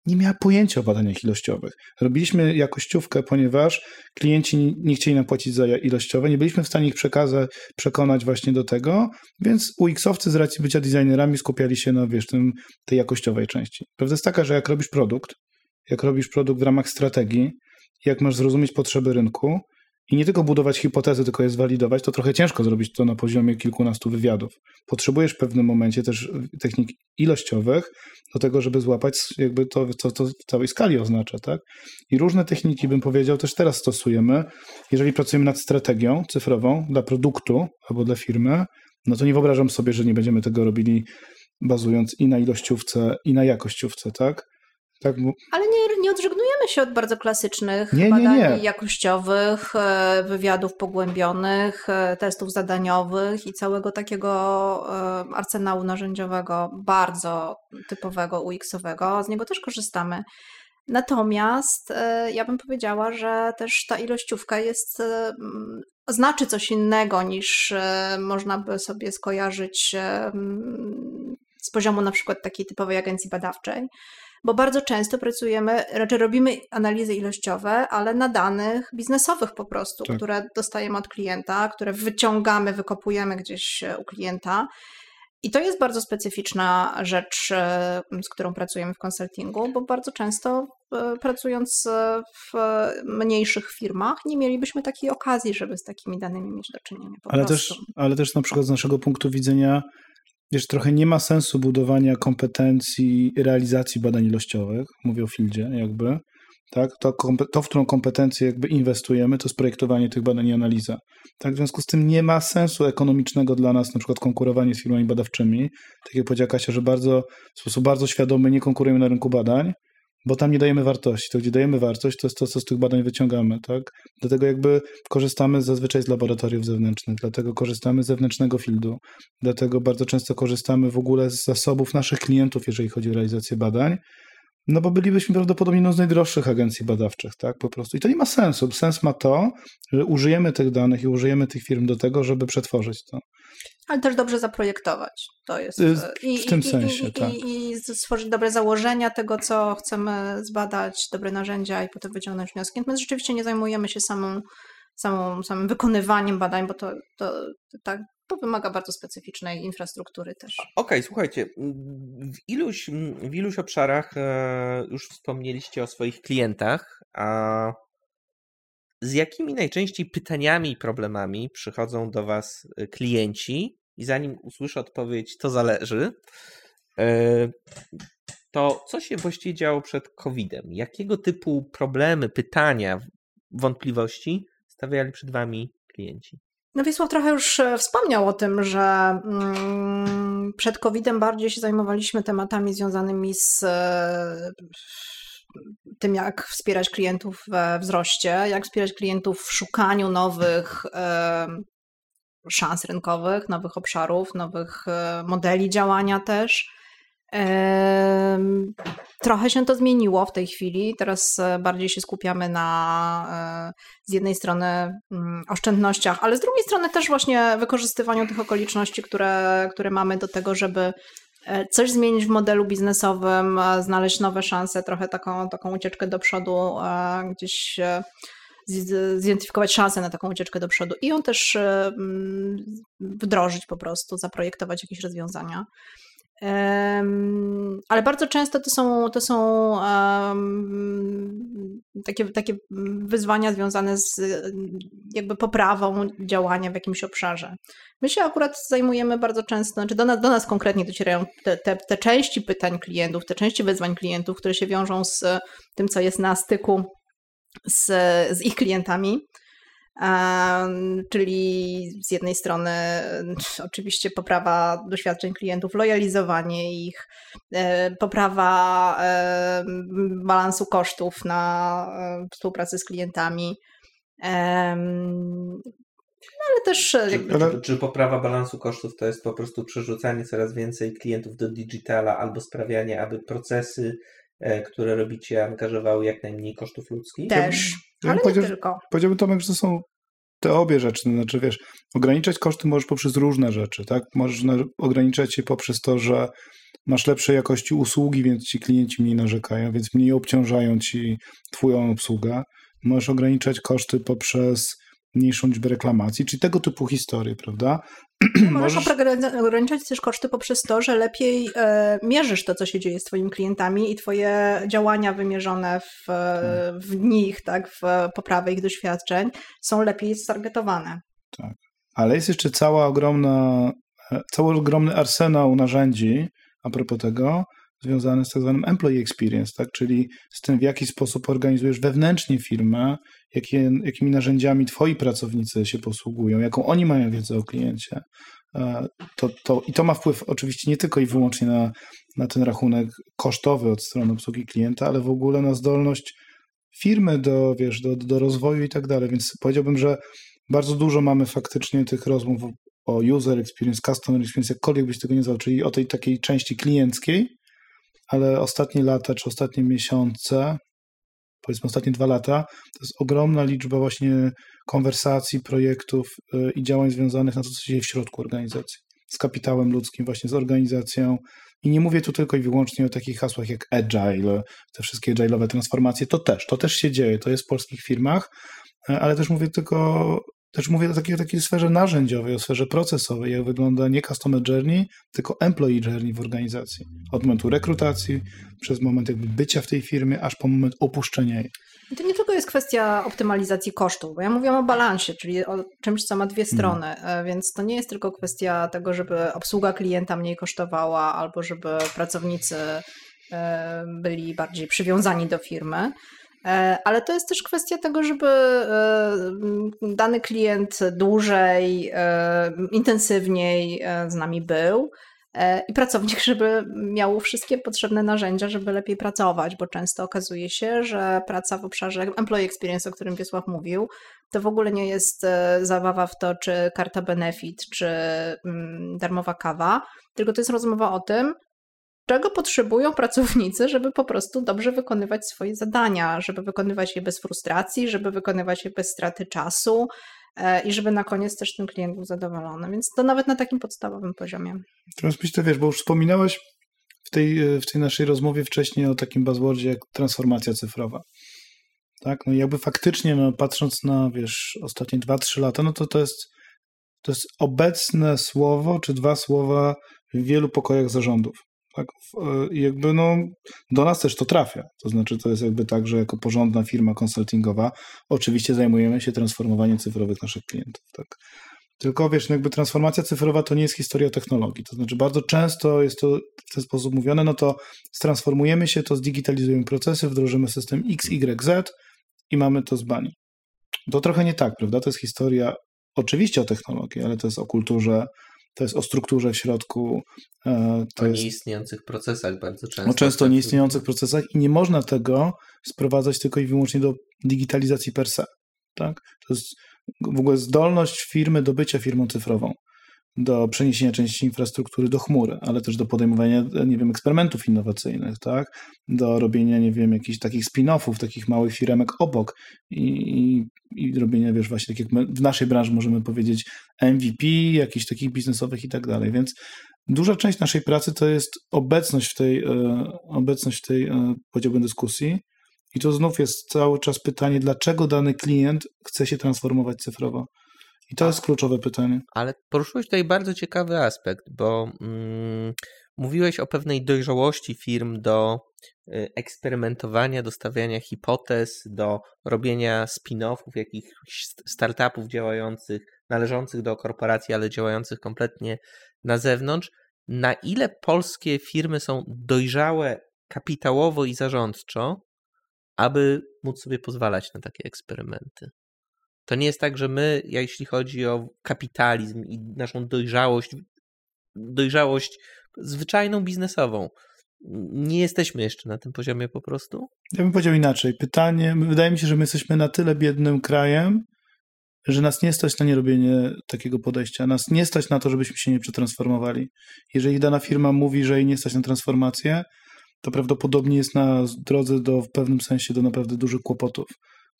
nie miała pojęcia o badaniach ilościowych. Robiliśmy jakościówkę, ponieważ klienci nie chcieli nam płacić za ilościowe, nie byliśmy w stanie ich przekazać, przekonać właśnie do tego, więc UX-owcy z racji bycia designerami skupiali się na, wiesz, tym, tej jakościowej części. Prawda jest taka, że jak robisz produkt, jak robisz produkt w ramach strategii, jak masz zrozumieć potrzeby rynku i nie tylko budować hipotezy, tylko je zwalidować, to trochę ciężko zrobić to na poziomie kilkunastu wywiadów. Potrzebujesz w pewnym momencie też technik ilościowych do tego, żeby złapać jakby to, co to w całej skali oznacza, tak? I różne techniki, bym powiedział, też teraz stosujemy. Jeżeli pracujemy nad strategią cyfrową dla produktu albo dla firmy, no to nie wyobrażam sobie, że nie będziemy tego robili bazując i na ilościówce, i na jakościówce, tak? Tak bo... Ale nie, nie odżegnujemy się od bardzo klasycznych nie, badań nie, nie. jakościowych, e, wywiadów pogłębionych, e, testów zadaniowych i całego takiego e, arsenału narzędziowego bardzo typowego UX-owego. Z niego też korzystamy. Natomiast ja bym powiedziała, że też ta ilościówka jest znaczy coś innego niż można by sobie skojarzyć z poziomu na przykład takiej typowej agencji badawczej, bo bardzo często pracujemy, raczej robimy analizy ilościowe, ale na danych biznesowych po prostu, tak. które dostajemy od klienta, które wyciągamy, wykopujemy gdzieś u klienta. I to jest bardzo specyficzna rzecz, z którą pracujemy w konsultingu, bo bardzo często e, pracując w mniejszych firmach nie mielibyśmy takiej okazji, żeby z takimi danymi mieć do czynienia. ale, też, ale też na przykład z naszego punktu widzenia wiesz, trochę nie ma sensu budowania kompetencji realizacji badań ilościowych, mówię o fieldzie jakby, tak? To, to, w którą kompetencję jakby inwestujemy, to jest projektowanie tych badań i analiza. Tak? W związku z tym nie ma sensu ekonomicznego dla nas na przykład konkurowanie z firmami badawczymi. Tak jak powiedziała Kasia, że bardzo, w sposób bardzo świadomy nie konkurujemy na rynku badań, bo tam nie dajemy wartości. To, gdzie dajemy wartość, to jest to, co z tych badań wyciągamy, tak? Dlatego jakby korzystamy zazwyczaj z laboratoriów zewnętrznych, dlatego korzystamy z zewnętrznego fieldu, dlatego bardzo często korzystamy w ogóle z zasobów naszych klientów, jeżeli chodzi o realizację badań, no bo bylibyśmy prawdopodobnie jedną z najdroższych agencji badawczych, tak, po prostu. I to nie ma sensu. Sens ma to, że użyjemy tych danych i użyjemy tych firm do tego, żeby przetworzyć to. Ale też dobrze zaprojektować. To jest. I, w tym i, sensie, i, tak. I, stworzyć dobre założenia tego, co chcemy zbadać, dobre narzędzia i potem wyciągnąć wnioski. My rzeczywiście nie zajmujemy się samą, samą, samym wykonywaniem badań, bo to, to, to tak to wymaga bardzo specyficznej infrastruktury też. Okej, okay, słuchajcie, w iluś, w iluś obszarach e, już wspomnieliście o swoich klientach, a z jakimi najczęściej pytaniami i problemami przychodzą do Was e, klienci? I zanim usłyszę odpowiedź, to zależy, e, to co się właściwie działo przed COVID-em? Jakiego typu problemy, pytania, wątpliwości stawiali przed Wami klienci? No Wiesław trochę już e, wspomniał o tym, że mm, przed COVID-em bardziej się zajmowaliśmy tematami związanymi z e, tym, jak wspierać klientów we wzroście, jak wspierać klientów w szukaniu nowych szans rynkowych, nowych obszarów, nowych modeli działania też. Trochę się to zmieniło w tej chwili. Teraz e, bardziej się skupiamy na e, z jednej strony mm, oszczędnościach, ale z drugiej strony też właśnie wykorzystywaniu tych okoliczności, które, które mamy do tego, żeby e, coś zmienić w modelu biznesowym, znaleźć nowe szanse, trochę taką, taką ucieczkę do przodu, gdzieś zidentyfikować szansę na taką ucieczkę do przodu i ją też wdrożyć po prostu, zaprojektować jakieś rozwiązania. Ale bardzo często to są, to są takie, takie wyzwania związane z jakby poprawą działania w jakimś obszarze. My się akurat zajmujemy bardzo często, znaczy do nas, do nas konkretnie docierają te, te, te części pytań klientów, te części wyzwań klientów, które się wiążą z tym, co jest na styku z, z ich klientami. Czyli z jednej strony oczywiście poprawa doświadczeń klientów, lojalizowanie ich, e, poprawa e, balansu kosztów na e, współpracy z klientami. Ale też. Czy, czy, czy, poprawa balansu kosztów to jest po prostu przerzucanie coraz więcej klientów do digitala albo sprawianie, aby procesy, które robicie, angażowały jak najmniej kosztów ludzkich? Też. Ja ale nie tylko. Powiedziałbym Tomek, że to są te obie rzeczy, to znaczy wiesz, ograniczać koszty możesz poprzez różne rzeczy, tak? Możesz ograniczać je poprzez to, że masz lepszej jakości usługi, więc ci klienci mniej narzekają, więc mniej obciążają ci twoją obsługę. Możesz ograniczać koszty poprzez mniejszą liczbę reklamacji, czyli tego typu historie, prawda? Możesz ograniczać też koszty poprzez to, że lepiej e, mierzysz to, co się dzieje z twoimi klientami i twoje działania wymierzone w, e, tak. w nich, tak, w poprawę ich doświadczeń są lepiej stargetowane. Tak. Ale jest jeszcze cała ogromna, e, cały ogromny arsenał narzędzi a propos tego, związany z tak zwanym employee experience, tak? czyli z tym, w jaki sposób organizujesz wewnętrznie firmę, jakie, jakimi narzędziami twoi pracownicy się posługują, jaką oni mają wiedzę o kliencie. E, to, to, I to ma wpływ oczywiście nie tylko i wyłącznie na, na ten rachunek kosztowy od strony obsługi klienta, ale w ogóle na zdolność firmy do, wiesz, do, do rozwoju i tak dalej. Więc powiedziałbym, że bardzo dużo mamy faktycznie tych rozmów o user experience, customer experience, jakkolwiek byś tego nie nazwał, czyli o tej takiej części klienckiej, ale ostatnie lata, czy ostatnie miesiące, powiedzmy ostatnie dwa lata, to jest ogromna liczba właśnie konwersacji, projektów y, i działań związanych na to, co się dzieje w środku organizacji, z kapitałem ludzkim, właśnie z organizacją. I nie mówię tu tylko i wyłącznie o takich hasłach jak agile, te wszystkie agile'owe transformacje, to też, to też się dzieje, to jest w polskich firmach, y, ale też mówię tylko też mówię o takiej, takiej sferze narzędziowej, o sferze procesowej, jak wygląda nie customer journey, tylko employee journey w organizacji. Od momentu rekrutacji, przez moment jakby bycia w tej firmie, aż po moment opuszczenia jej. I to nie tylko jest kwestia optymalizacji kosztów, bo ja mówiłam o balansie, czyli o czymś, co ma dwie mhm. strony, hmm. więc to nie jest tylko kwestia tego, żeby obsługa klienta mniej kosztowała, albo żeby pracownicy e, byli bardziej przywiązani do firmy, E, ale to jest też kwestia tego, żeby e, dany klient dłużej, e, intensywniej z nami był i pracownik, żeby miał wszystkie potrzebne narzędzia, żeby lepiej pracować, bo często okazuje się, że praca w obszarze employee experience, o którym Wiesław mówił, to w ogóle nie jest zabawa w to, czy karta benefit, czy mm, darmowa kawa, tylko to jest rozmowa o tym, czego potrzebują pracownicy, żeby po prostu dobrze wykonywać swoje zadania, żeby wykonywać je bez frustracji, żeby wykonywać je bez straty czasu e, i żeby na koniec też ten klient był zadowolony. Więc to nawet na takim podstawowym poziomie. Teraz myślę, wiesz, bo już wspominałeś w tej, e, w tej naszej rozmowie wcześniej o takim buzzwordzie jak transformacja cyfrowa. Tak, no jakby faktycznie, no, patrząc na, wiesz, ostatnie 2-3 lata, no to to jest, to jest obecne słowo, czy dwa słowa w wielu pokojach zarządów. Tak, e, jakby no, do nas też to trafia. To znaczy, to jest jakby tak, że jako porządna firma konsultingowa oczywiście zajmujemy się transformowaniem cyfrowych naszych klientów. Tak. Tylko wiesz, no jakby transformacja cyfrowa to nie jest historia technologii. To znaczy, bardzo często jest to w ten sposób mówione, no to transformujemy się, to zdigitalizujemy procesy, wdrożymy system X, Y, Z i mamy to z bani. To trochę nie tak, prawda? To jest historia oczywiście o technologii, ale to jest o kulturze, to jest o strukturze w środku. E, to o jest... nieistniejących procesach bardzo często. No często o nieistniejących procesach i nie można tego sprowadzać tylko i wyłącznie do digitalizacji per se. Tak? To jest w ogóle zdolność firmy do bycia firmą cyfrową do przeniesienia części infrastruktury do chmury, ale też do podejmowania, nie wiem, eksperymentów innowacyjnych, tak? Do robienia, nie wiem, jakichś takich spin-offów, takich małych firemek obok i, i, i robienia, wiesz, właśnie tak jak my w naszej branży możemy powiedzieć MVP, jakichś takich biznesowych i tak dalej, więc duża część naszej pracy to jest obecność w tej, e, obecność w tej, e, powiedziałbym, dyskusji i to znów jest cały czas pytanie, dlaczego dany klient chce się transformować cyfrowo. I to jest kluczowe pytanie. Ale poruszyłeś tutaj bardzo ciekawy aspekt, bo mm, mówiłeś o pewnej dojrzałości firm do y, eksperymentowania, do stawiania hipotez, do robienia spin-offów, jakichś startupów działających, należących do korporacji, ale działających kompletnie na zewnątrz. Na ile polskie firmy są dojrzałe kapitałowo i zarządczo, aby móc sobie pozwalać na takie eksperymenty? To nie jest tak, że my, jeśli chodzi o kapitalizm i naszą dojrzałość, dojrzałość zwyczajną biznesową, nie jesteśmy jeszcze na tym poziomie po prostu? Ja bym powiedział inaczej. Pytanie, wydaje mi się, że my jesteśmy na tyle biednym krajem, że nas nie stać na nierobienie takiego podejścia. Nas nie stać na to, żebyśmy się nie przetransformowali. Jeżeli dana firma mówi, że jej nie stać na transformację, to prawdopodobnie jest na drodze do w pewnym sensie do naprawdę dużych kłopotów.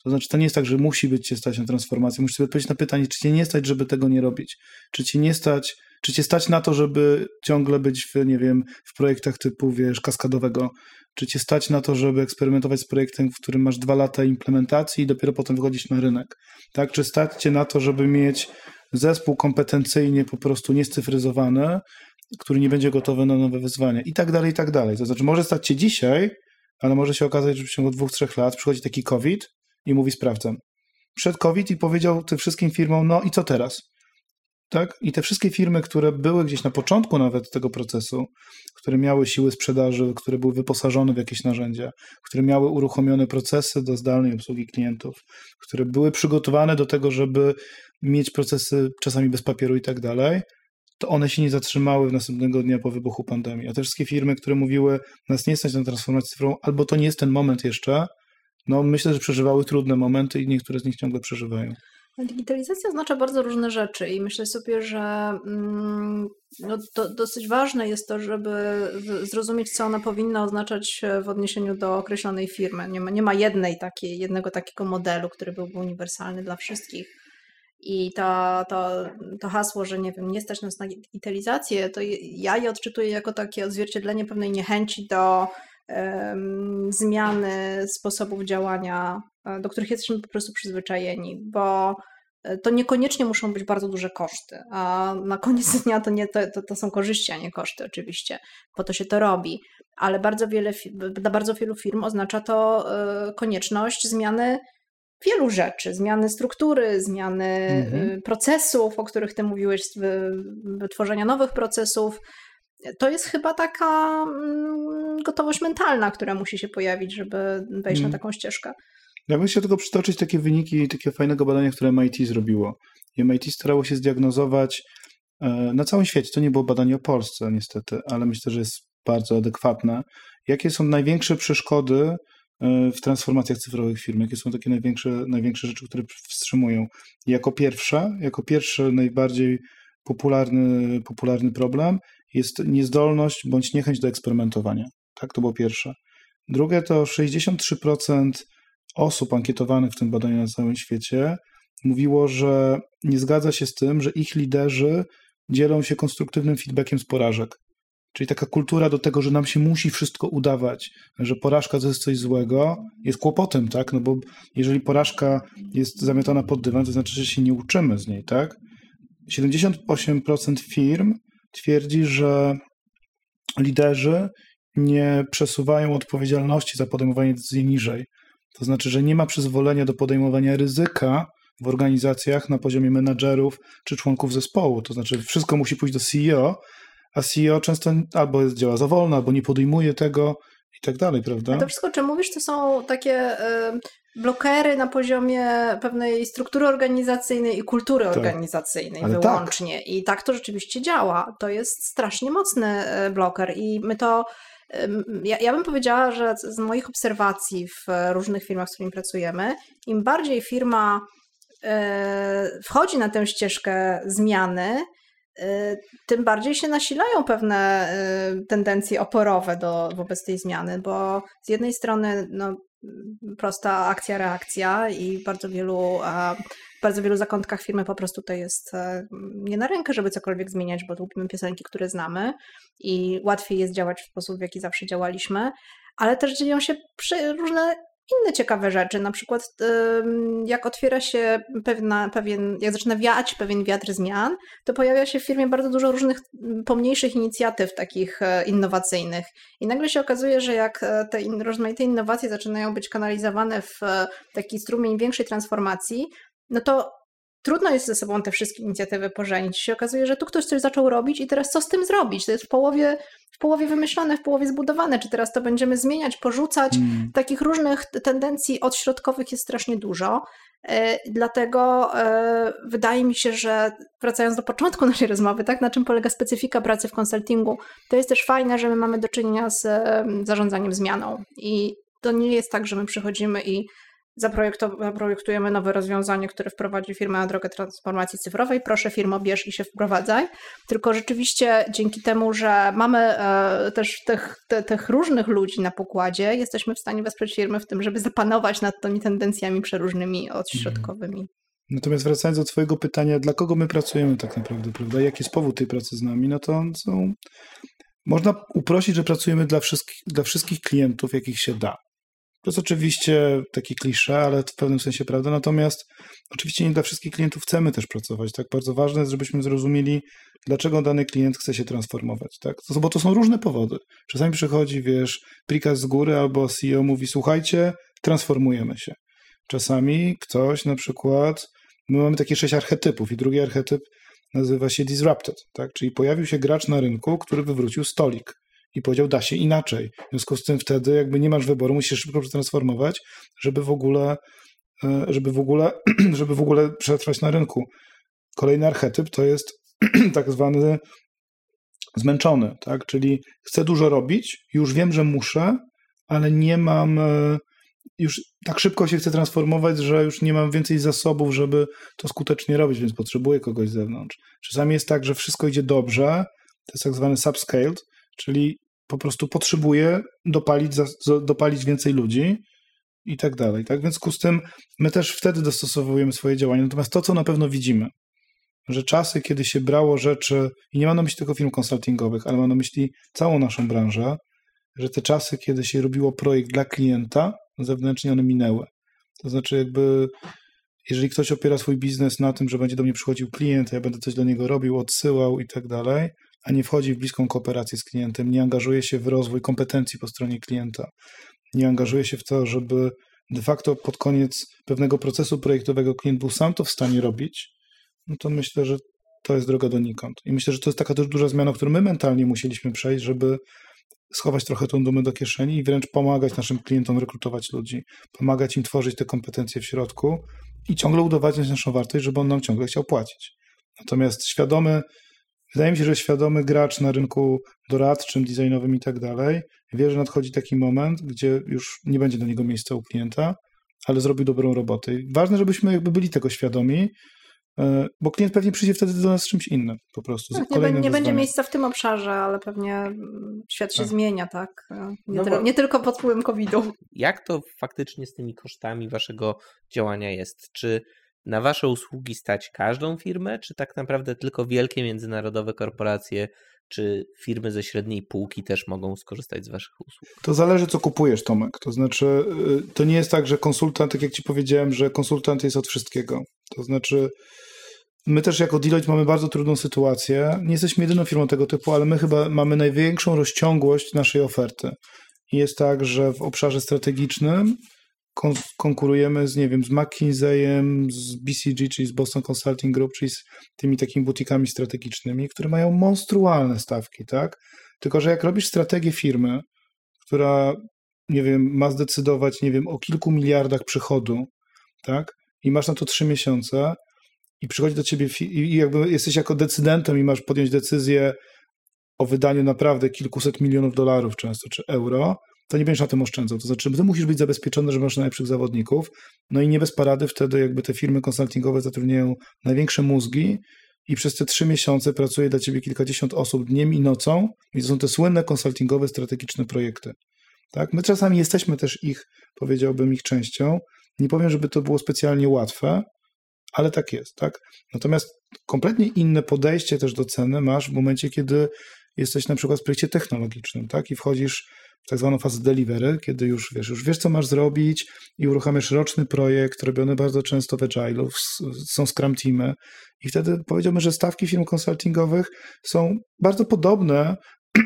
To znaczy, to nie jest tak, że musi być cię stać na transformację. Musisz sobie odpowiedzieć na pytanie, czy cię nie stać, żeby tego nie robić. Czy cię nie stać, czy cię stać na to, żeby ciągle być w, nie wiem, w projektach typu, wiesz, kaskadowego. Czy cię stać na to, żeby eksperymentować z projektem, w którym masz dwa lata implementacji i dopiero potem wychodzić na rynek. Tak? Czy stać cię na to, żeby mieć zespół kompetencyjnie po prostu niescyfryzowany, który nie będzie gotowy na nowe wyzwania i tak dalej, i tak dalej. To znaczy może stać się dzisiaj, ale może się okazać, że w ciągu dwóch, trzech lat przychodzi taki COVID i mówi sprawdzam. Przed COVID i powiedział tym wszystkim firmom, no i co teraz? Tak? I te wszystkie firmy, które były gdzieś na początku nawet tego procesu, które miały siły sprzedaży, które były wyposażone w jakieś narzędzia, które miały uruchomione procesy do zdalnej obsługi klientów, które były przygotowane do tego, żeby mieć procesy czasami bez papieru i tak dalej, to one się nie zatrzymały w następnego dnia po wybuchu pandemii. A te wszystkie firmy, które mówiły, nas nie stać na transformację cyfrową, albo to nie jest ten moment jeszcze, no myślę, że przeżywały trudne momenty i niektóre z nich ciągle przeżywają. Digitalizacja oznacza bardzo różne rzeczy i myślę sobie, że mm, no, dosyć ważne jest to, żeby zrozumieć, co ona powinna oznaczać w odniesieniu do określonej firmy. Nie ma, nie ma jednej takiej, jednego takiego modelu, który byłby uniwersalny dla wszystkich. I to, to, to hasło, że nie wiem, nie stać nas na digitalizację, to ja je odczytuję jako takie odzwierciedlenie pewnej niechęci do zmiany sposobów działania, e, do których jesteśmy po prostu przyzwyczajeni, bo e, to niekoniecznie muszą być bardzo duże koszty, a na koniec dnia to, nie, to, to, to są korzyści, a nie koszty oczywiście, po to się to robi, ale bardzo wiele, dla bardzo wielu firm oznacza to y, konieczność zmiany wielu rzeczy, zmiany struktury, zmiany mhm. procesów, o których ty mówiłeś, wytworzenia nowych procesów. To jest chyba taka mm, gotowość mentalna, która musi się pojawić, żeby wejść mhm. na taką ścieżkę. Ja bym chciał tylko przytoczyć takie wyniki takiego fajnego badania, które MIT zrobiło. I MIT starało się zdiagnozować e, na całym świecie, to nie było badanie o Polsce niestety, ale myślę, że jest bardzo adekwatne, jakie są największe przeszkody E, w transformacjach cyfrowych firm? Jakie są takie największe, największe rzeczy, które wstrzymują? Jako pierwsza, jako pierwszy najbardziej popularny, popularny problem jest niezdolność bądź niechęć do eksperymentowania. Tak, to było pierwsze. Drugie to 63% osób ankietowanych w tym badaniu na całym świecie mówiło, że nie zgadza się z tym, że ich liderzy dzielą się konstruktywnym feedbackiem z porażek. Czyli taka kultura do tego, że nam się musi wszystko udawać, że porażka to jest coś złego, jest kłopotem, tak? No bo jeżeli porażka jest zamiatana pod dywan, to znaczy, że się nie uczymy z niej, tak? 78% firm twierdzi, że liderzy nie przesuwają odpowiedzialności za podejmowanie decyzji niżej. To znaczy, że nie ma przyzwolenia do podejmowania ryzyka w organizacjach na poziomie menadżerów czy członków zespołu. To znaczy, wszystko musi pójść do CEO, a CEO często albo działa za wolno, albo nie podejmuje tego i tak dalej, prawda? A to wszystko, o czym mówisz, to są takie blokery na poziomie pewnej struktury organizacyjnej i kultury tak. organizacyjnej Ale tak. wyłącznie. Tak. I tak to rzeczywiście działa. To jest strasznie mocny e, bloker i my to ja, ja, bym powiedziała, że z moich obserwacji w różnych firmach, z którymi pracujemy, im bardziej firma e, wchodzi na tę ścieżkę zmiany, Y, tym bardziej się nasilają pewne tendencje oporowe do, wobec tej zmiany, bo z jednej strony no, prosta akcja, reakcja i bardzo wielu, bardzo wielu zakątkach firmy po prostu to jest e, nie na rękę, żeby cokolwiek zmieniać, bo lubimy piosenki, które znamy i łatwiej jest działać w sposób, w jaki zawsze działaliśmy, ale też dzieją się różne inne ciekawe rzeczy, na przykład jak otwiera się pewna, pewien, jak zaczyna wiać pewien wiatr zmian, to pojawia się w firmie bardzo dużo różnych pomniejszych inicjatyw takich e, innowacyjnych. I nagle się okazuje, że jak e, te rozmaite innowacje zaczynają być kanalizowane w e, taki strumień większej transformacji, no to trudno jest ze sobą te wszystkie inicjatywy pożenić. Się okazuje, że tu ktoś coś zaczął robić i teraz co z tym zrobić? To jest w połowie, w połowie wymyślone, w połowie zbudowane. Czy teraz to będziemy zmieniać, porzucać? Hmm. Takich różnych tendencji odśrodkowych jest strasznie dużo. E, dlatego e, wydaje mi się, że wracając do początku naszej rozmowy, tak, na czym polega specyfika pracy w konsultingu, to jest też fajne, że my mamy do czynienia z zarządzaniem zmianą. I to nie jest tak, że my przychodzimy i zaprojektujemy nowe rozwiązanie, które wprowadzi firmę na drogę transformacji cyfrowej. Proszę firmo, bierz i się wprowadzaj. Tylko rzeczywiście dzięki temu, że mamy e, też tych, te, tych różnych ludzi na pokładzie, jesteśmy w stanie wesprzeć firmy w tym, żeby zapanować nad tymi tendencjami przeróżnymi, odśrodkowymi. Natomiast wracając do Twojego pytania, dla kogo my pracujemy tak naprawdę, prawda? Jaki jest powód tej pracy z nami? No to są. Można uprościć, że pracujemy dla wszystkich, dla wszystkich klientów, jakich się da. To jest oczywiście taki klisze, ale w pewnym sensie prawda. Natomiast oczywiście nie dla wszystkich klientów chcemy też pracować. Tak bardzo ważne jest, żebyśmy zrozumieli, dlaczego dany klient chce się transformować. Tak? Bo to są różne powody. Czasami przychodzi, wiesz, prikaz z góry albo CEO mówi, słuchajcie, transformujemy się. Czasami ktoś na przykład, my mamy takie sześć archetypów i drugi archetyp nazywa się disrupted, tak? czyli pojawił się gracz na rynku, który wywrócił stolik i powiedział, da się inaczej. W związku z tym wtedy jakby nie masz wyboru, musisz szybko przetransformować, żeby w ogóle, e, żeby w ogóle, żeby w ogóle przetrwać na rynku. Kolejny archetyp to jest tak zwany zmęczony, tak? czyli chcę dużo robić, już wiem, że muszę, ale nie mam, e, już tak szybko się chcę transformować, że już nie mam więcej zasobów, żeby to skutecznie robić, więc potrzebuję kogoś z zewnątrz. Czasami jest tak, że wszystko idzie dobrze, to jest tak zwany subscaled, czyli po prostu potrzebuje dopalić, dopalić więcej ludzi i tak dalej. Tak? W związku z tym my też wtedy dostosowujemy swoje działania. Natomiast to, co na pewno widzimy, że czasy, kiedy się brało rzeczy, i nie mam na myśli tylko firm konsultingowych, ale mam na myśli całą naszą branżę, że te czasy, kiedy się robiło projekt dla klienta, zewnętrznie one minęły. To znaczy, jakby, jeżeli ktoś opiera swój biznes na tym, że będzie do mnie przychodził klient, ja będę coś dla niego robił, odsyłał i tak dalej, a nie wchodzi w bliską kooperację z klientem, nie angażuje się w rozwój kompetencji po stronie klienta, nie angażuje się w to, żeby de facto pod koniec pewnego procesu projektowego klient był sam to w stanie robić, no to myślę, że to jest droga donikąd. I myślę, że to jest taka też duża zmiana, którą my mentalnie musieliśmy przejść, żeby schować trochę tą dumę do kieszeni i wręcz pomagać naszym klientom rekrutować ludzi, pomagać im tworzyć te kompetencje w środku i ciągle udowadniać naszą wartość, żeby on nam ciągle chciał płacić. Natomiast świadomy Wydaje mi się, że świadomy gracz na rynku doradczym, designowym i tak dalej wie, że nadchodzi taki moment, gdzie już nie będzie do niego miejsca u klienta, ale zrobił dobrą robotę. I ważne, żebyśmy jakby byli tego świadomi, e, bo klient pewnie przyjdzie wtedy do nas z czymś innym po prostu. Tak, nie, nie będzie miejsca w tym obszarze, ale pewnie mm, świat się tak. zmienia, tak? E, nie, no ty, nie, tylko pod wpływem COVID-u. Jak to faktycznie z tymi kosztami waszego działania jest? Czy na wasze usługi stać każdą firmę, czy tak naprawdę tylko wielkie międzynarodowe korporacje, czy firmy ze średniej półki też mogą skorzystać z waszych usług? To zależy, co kupujesz, Tomek. To znaczy, y, to nie jest tak, że konsultant, tak jak ci powiedziałem, że konsultant jest od wszystkiego. To znaczy, my też jako Deloitte mamy bardzo trudną sytuację. Nie jesteśmy jedyną firmą tego typu, ale my chyba mamy największą rozciągłość naszej oferty. Jest tak, że w obszarze strategicznym kon konkurujemy z, nie wiem, z McKinseyem, z BCG, czyli z Boston Consulting Group, czyli z tymi takimi butikami strategicznymi, które mają monstrualne stawki, tak? Tylko, że jak robisz strategię firmy, która, nie wiem, ma zdecydować, nie wiem, o kilku miliardach przychodu, tak? I masz na to trzy miesiące i przychodzi do ciebie i jakby jesteś jako decydentem i masz podjąć decyzję o wydaniu naprawdę kilkuset milionów dolarów często, czy euro, to nie będziesz na tym oszczędzał. To znaczy, ty musisz być zabezpieczony, że masz najlepszych zawodników, no i nie bez parady wtedy jakby te firmy konsultingowe zatrudniają największe mózgi i przez te trzy miesiące pracuje dla ciebie kilkadziesiąt osób dniem i nocą i to są te słynne konsultingowe, strategiczne projekty. Tak? My czasami jesteśmy też ich, powiedziałbym, ich częścią. Nie powiem, żeby to było specjalnie łatwe, ale tak jest, tak? Natomiast kompletnie inne podejście też do ceny masz w momencie, kiedy jesteś na przykład w projekcie technologicznym, tak? I wchodzisz tak zwaną fazę delivery, kiedy już wiesz, już wiesz, co masz zrobić i uruchamiasz roczny projekt, robiony bardzo często w Agile'u, są Scrum Teamy i wtedy powiedziałbym, że stawki firm konsultingowych są bardzo podobne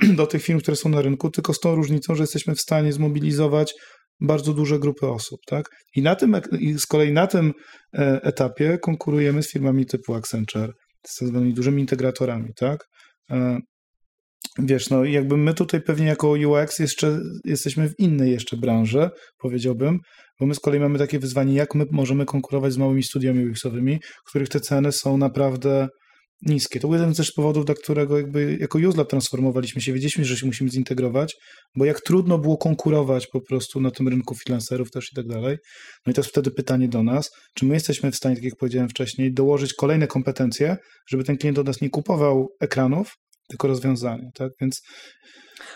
do tych firm, które są na rynku, tylko z tą różnicą, że jesteśmy w stanie zmobilizować bardzo duże grupy osób, tak? I na tym, i z kolei na tym e, etapie konkurujemy z firmami typu Accenture, z tak zwanymi dużymi integratorami, tak? Wiesz, no jakby my tutaj pewnie jako UX jeszcze jesteśmy w innej jeszcze branży, powiedziałbym, bo my z kolei mamy takie wyzwanie, jak my możemy konkurować z małymi studiami UX-owymi, których te ceny są naprawdę niskie. To był jeden też z powodów, dla którego jakby jako UseLab transformowaliśmy się. Wiedzieliśmy, że się musimy zintegrować, bo jak trudno było konkurować po prostu na tym rynku freelancerów też i tak dalej. No i to jest wtedy pytanie do nas, czy my jesteśmy w stanie, tak jak powiedziałem wcześniej, dołożyć kolejne kompetencje, żeby ten klient od nas nie kupował ekranów, tylko rozwiązanie, tak? Więc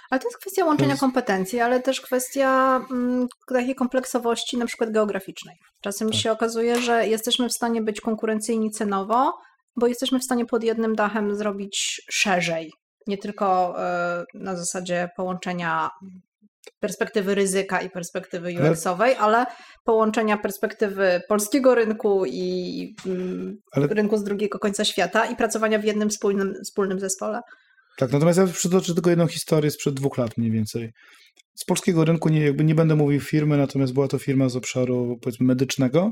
ale to jest kwestia łączenia jest... kompetencji, ale też kwestia mm, takiej kompleksowości, na przykład geograficznej. Czasem tak. się okazuje, że jesteśmy w stanie być konkurencyjni cenowo, bo jesteśmy w stanie pod jednym dachem zrobić szerzej. Nie tylko y, na zasadzie połączenia perspektywy ryzyka i perspektywy UX-owej, ale połączenia perspektywy polskiego rynku i mm, ale... rynku z drugiego końca świata i pracowania w jednym wspólnym, wspólnym zespole. Tak, natomiast ja przytoczę tylko jedną historię sprzed dwóch lat mniej więcej. Z polskiego rynku nie, jakby nie będę mówił firmy, natomiast była to firma z obszaru powiedzmy medycznego,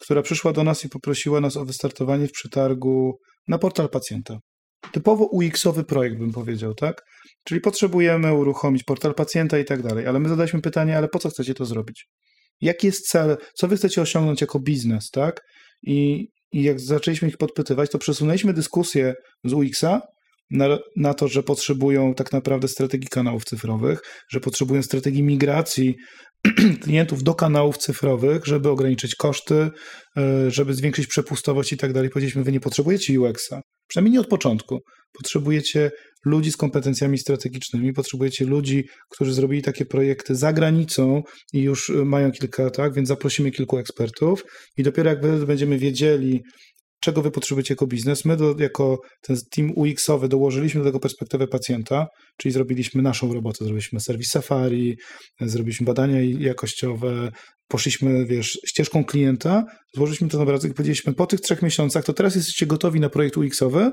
która przyszła do nas i poprosiła nas o wystartowanie w przetargu na portal pacjenta. Typowo UX-owy projekt, bym powiedział, tak? Czyli potrzebujemy uruchomić portal pacjenta i tak dalej, ale my zadaliśmy pytanie, ale po co chcecie to zrobić? Jaki jest cel? Co wy chcecie osiągnąć jako biznes, tak? I, i jak zaczęliśmy ich podpytywać, to przesunęliśmy dyskusję z UX-a na, na, to, że potrzebują tak naprawdę strategii kanałów cyfrowych, że potrzebują strategii migracji klientów do kanałów cyfrowych, żeby ograniczyć koszty, e, żeby zwiększyć przepustowość i tak dalej. Powiedzieliśmy, wy nie potrzebujecie UX-a, przynajmniej nie od początku. Potrzebujecie ludzi z kompetencjami strategicznymi, potrzebujecie ludzi, którzy zrobili takie projekty za granicą i już mają kilka, tak, więc zaprosimy kilku ekspertów i dopiero jak będziemy wiedzieli, czego wy potrzebujecie jako biznes. My do, jako ten team UX-owy dołożyliśmy do tego perspektywę pacjenta, czyli zrobiliśmy naszą robotę, zrobiliśmy serwis Safari, zrobiliśmy badania jakościowe, poszliśmy, wiesz, ścieżką klienta, złożyliśmy ten obrazek i powiedzieliśmy, po tych trzech miesiącach, to teraz jesteście gotowi na projekt UX-owy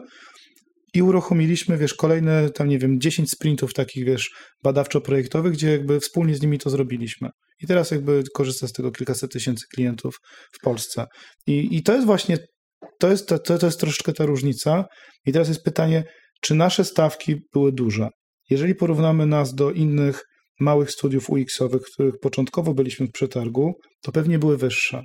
i uruchomiliśmy, wiesz, kolejne tam, nie wiem, 10 sprintów takich, wiesz, badawczo-projektowych, gdzie jakby wspólnie z nimi to zrobiliśmy. I teraz jakby korzysta z tego kilkaset tysięcy klientów w Polsce. I, i to jest właśnie to jest, to, to jest troszeczkę ta różnica. I teraz jest pytanie, czy nasze stawki były duże? Jeżeli porównamy nas do innych małych studiów UX-owych, których początkowo byliśmy w przetargu, to pewnie były wyższe.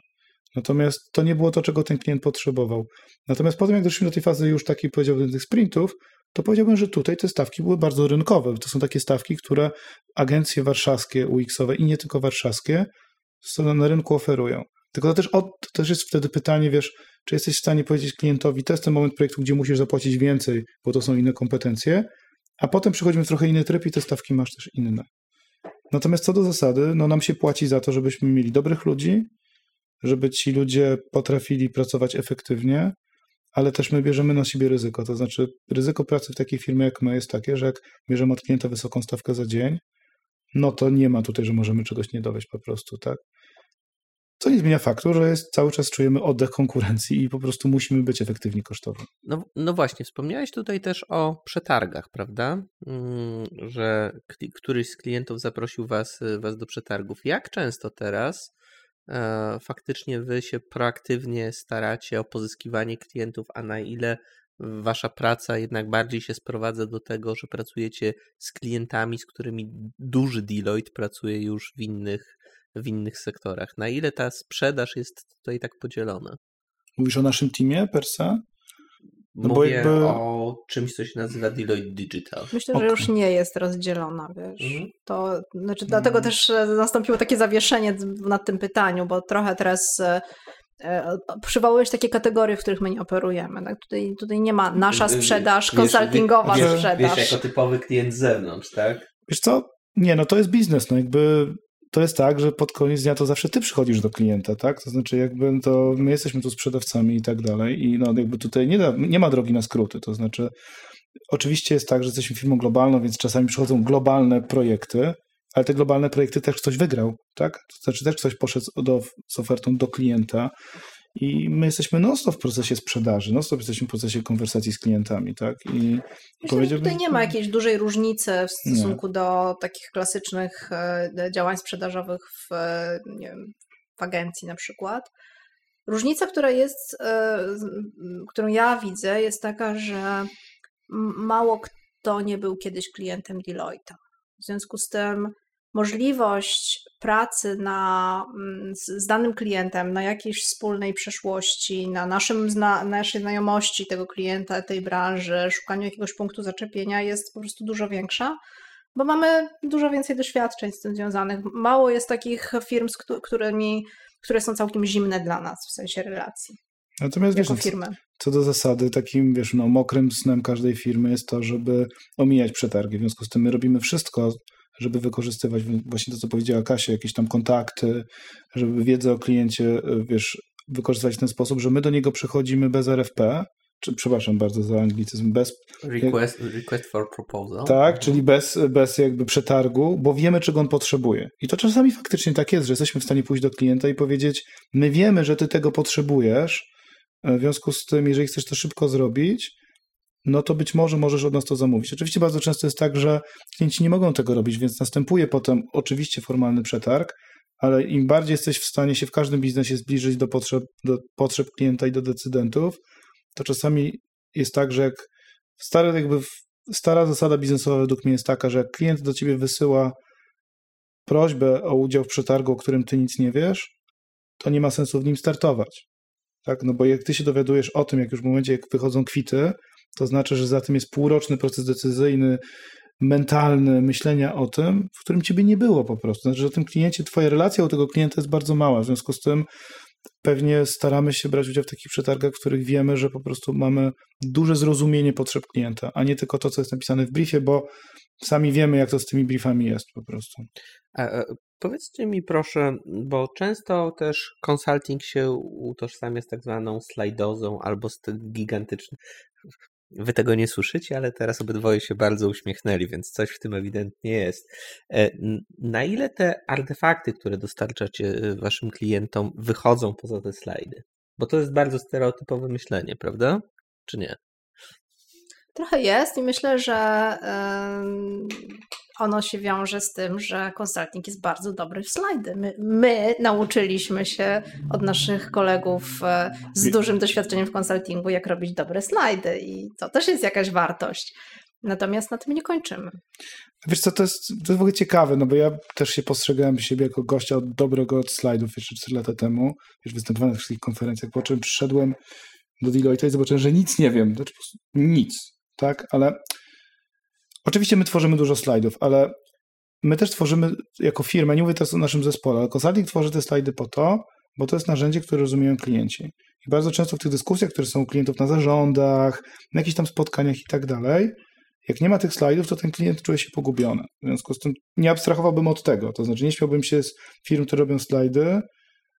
Natomiast to nie było to, czego ten klient potrzebował. Natomiast potem, jak doszliśmy do tej fazy już takiej, powiedziałbym, tych sprintów, to powiedziałbym, że tutaj te stawki były bardzo rynkowe. To są takie stawki, które agencje warszawskie UX-owe i nie tylko warszawskie na rynku oferują. Tylko to też, to też jest wtedy pytanie, wiesz, czy jesteś w stanie powiedzieć klientowi, to jest ten moment projektu, gdzie musisz zapłacić więcej, bo to są inne kompetencje, a potem przychodzimy w trochę inny tryb i te stawki masz też inne. Natomiast co do zasady, no nam się płaci za to, żebyśmy mieli dobrych ludzi, żeby ci ludzie potrafili pracować efektywnie, ale też my bierzemy na siebie ryzyko. To znaczy, ryzyko pracy w takiej firmie jak my jest takie, że jak bierzemy od klienta wysoką stawkę za dzień, no to nie ma tutaj, że możemy czegoś nie dowieść po prostu, tak? Co nie zmienia faktu, że jest, cały czas czujemy oddech konkurencji i po prostu musimy być efektywni kosztowo. No, no właśnie, wspomniałeś tutaj też o przetargach, prawda? Mm, że któryś z klientów zaprosił was, was do przetargów. Jak często teraz e, faktycznie wy się proaktywnie staracie o pozyskiwanie klientów, a na ile wasza praca jednak bardziej się sprowadza do tego, że pracujecie z klientami, z którymi duży Deloitte pracuje już w innych w innych sektorach. Na ile ta sprzedaż jest tutaj tak podzielona? Mówisz o naszym teamie per se? No Mówię jakby... o czymś, co się nazywa Deloitte Digital. Myślę, okay. że już nie jest rozdzielona, wiesz. Mm. To, znaczy, dlatego mm. też e, nastąpiło takie zawieszenie nad tym pytaniu, bo trochę teraz e, e, przywołujesz takie kategorie, w których my nie operujemy. Tak? Tutaj, tutaj nie ma nasza sprzedaż, wiesz, konsultingowa wiesz, sprzedaż. Wiesz, jako typowy klient z zewnątrz, tak? Wiesz co? Nie, no to jest biznes. No jakby to jest tak, że pod koniec dnia to zawsze ty przychodzisz do klienta, tak? To znaczy jakby to my jesteśmy tu sprzedawcami i tak dalej i no jakby tutaj nie, da, nie ma drogi na skróty, to znaczy oczywiście jest tak, że jesteśmy firmą globalną, więc czasami przychodzą globalne projekty, ale te globalne projekty też ktoś wygrał, tak? To znaczy też ktoś poszedł do, z ofertą do klienta i my jesteśmy non-stop w procesie sprzedaży, non-stop jesteśmy w procesie konwersacji z klientami, tak? I Myślę, że tutaj nie ma jakiejś dużej różnicy w stosunku nie. do takich klasycznych e, działań sprzedażowych w, e, wiem, w agencji na przykład. Różnica, która jest, e, którą ja widzę, jest taka, że mało kto nie był kiedyś klientem Deloitte'a. W związku z tym możliwość pracy na, mm, z, z, danym klientem na jakiejś wspólnej przeszłości, na naszym, zna, naszej znajomości tego klienta, tej branży, szukaniu jakiegoś punktu zaczepienia jest po prostu dużo większa, bo mamy dużo więcej doświadczeń z tym związanych. Mało jest takich firm, z którymi, które są całkiem zimne dla nas w sensie relacji. Natomiast jako wiesz, firmy. Co do zasady, takim wiesz, no, mokrym snem każdej firmy jest to, żeby omijać przetargi. W związku z tym my robimy wszystko, żeby wykorzystywać właśnie to, co powiedziała Kasia, jakieś tam kontakty, żeby wiedzę o kliencie, e, wiesz, wykorzystać w ten sposób, że my do niego przychodzimy bez RFP, czy, przepraszam bardzo za anglicyzm, bez... Request, request for proposal. Tak, czyli bez, bez jakby przetargu, bo wiemy, czego on potrzebuje. I to czasami faktycznie tak jest, że jesteśmy w stanie pójść do klienta i powiedzieć, my wiemy, że ty tego potrzebujesz, w związku z tym, jeżeli chcesz to szybko zrobić, no to być może możesz od nas to zamówić. Oczywiście bardzo często jest tak, że klienci nie mogą tego robić, więc następuje potem oczywiście formalny przetarg, ale im bardziej jesteś w stanie się w każdym biznesie zbliżyć do potrzeb, do potrzeb klienta i do decydentów, to czasami jest tak, że jak stary, jakby stara zasada biznesowa według mnie jest taka, że jak klient do ciebie wysyła prośbę o udział w przetargu, o którym ty nic nie wiesz, to nie ma sensu w nim startować. Tak? No bo jak ty się dowiadujesz o tym, jak już w momencie, jak wychodzą kwity, to znaczy, że za tym jest półroczny proces decyzyjny, mentalny myślenia o tym, w którym ciebie nie było po prostu. Znaczy, że o tym kliencie, twoja relacja u tego klienta jest bardzo mała. W związku z tym pewnie staramy się brać udział w takich przetargach, w których wiemy, że po prostu mamy duże zrozumienie potrzeb klienta, a nie tylko to, co jest napisane w briefie, bo sami wiemy, jak to z tymi briefami jest po prostu. A, a, powiedzcie mi proszę, bo często też consulting się utożsamia z tak zwaną slajdozą albo z tym gigantycznym Wy tego nie słyszycie, ale teraz obydwoje się bardzo uśmiechnęli, więc coś w tym ewidentnie jest. E, na ile te artefakty, które dostarczacie e, waszym klientom, wychodzą poza te slajdy? Bo to jest bardzo stereotypowe myślenie, prawda? Czy nie? Trochę jest i myślę, że ono się wiąże z tym, że konsulting jest bardzo dobry w slajdy. My, my, nauczyliśmy się od naszych kolegów e, z dużym doświadczeniem w konsultingu, jak robić dobre slajdy i to też jest jakaś wartość. Natomiast na tym nie kończymy. Wiesz co, to jest, to jest w ogóle ciekawe, no bo ja też się postrzegałem siebie jako gościa od dobrego od slajdów jeszcze 4 lata temu. Wiesz, występowałem na wszystkich konferencjach, po czym przyszedłem do Deloitte i zobaczyłem, że nic nie wiem. Znaczy, nic, tak? Ale Oczywiście my tworzymy dużo slajdów, ale my też tworzymy jako firma, nie mówię teraz o naszym zespole, ale Consulting tworzy te slajdy po to, bo to jest narzędzie, które rozumieją klienci. I bardzo często w tych dyskusjach, które są u klientów na zarządach, na jakichś tam spotkaniach i tak dalej, jak nie ma tych slajdów, to ten klient czuje się pogubiony. W związku z tym nie abstrahowałbym od tego. To znaczy nie śmiałbym się z firm, które robią slajdy,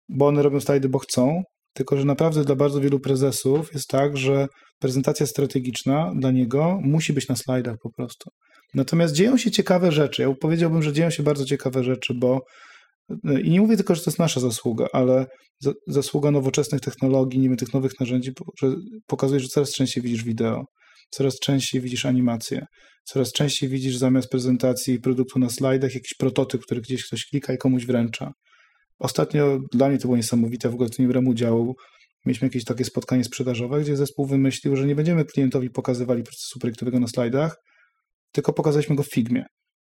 bo one robią slajdy, bo chcą, tylko że naprawdę dla bardzo wielu prezesów jest tak, że prezentacja strategiczna dla niego musi być na slajdach po prostu. Natomiast dzieją się ciekawe rzeczy. Ja powiedziałbym, że dzieją się bardzo ciekawe rzeczy, bo e, i nie mówię tylko, że to jest nasza zasługa, ale zasługa nowoczesnych technologii, nie wiem, tych nowych narzędzi, że pokazuje, że coraz częściej widzisz wideo, coraz częściej widzisz animacje, coraz częściej widzisz zamiast prezentacji produktu na slajdach jakiś prototyp, który gdzieś ktoś klika i komuś wręcza. Ostatnio dla mnie to było niesamowite, w ogóle to nie brałem udziału. Mieliśmy jakieś takie spotkanie sprzedażowe, gdzie zespół wymyślił, że nie będziemy klientowi pokazywali procesu projektowego na slajdach, tylko pokazaliśmy go w Figmie.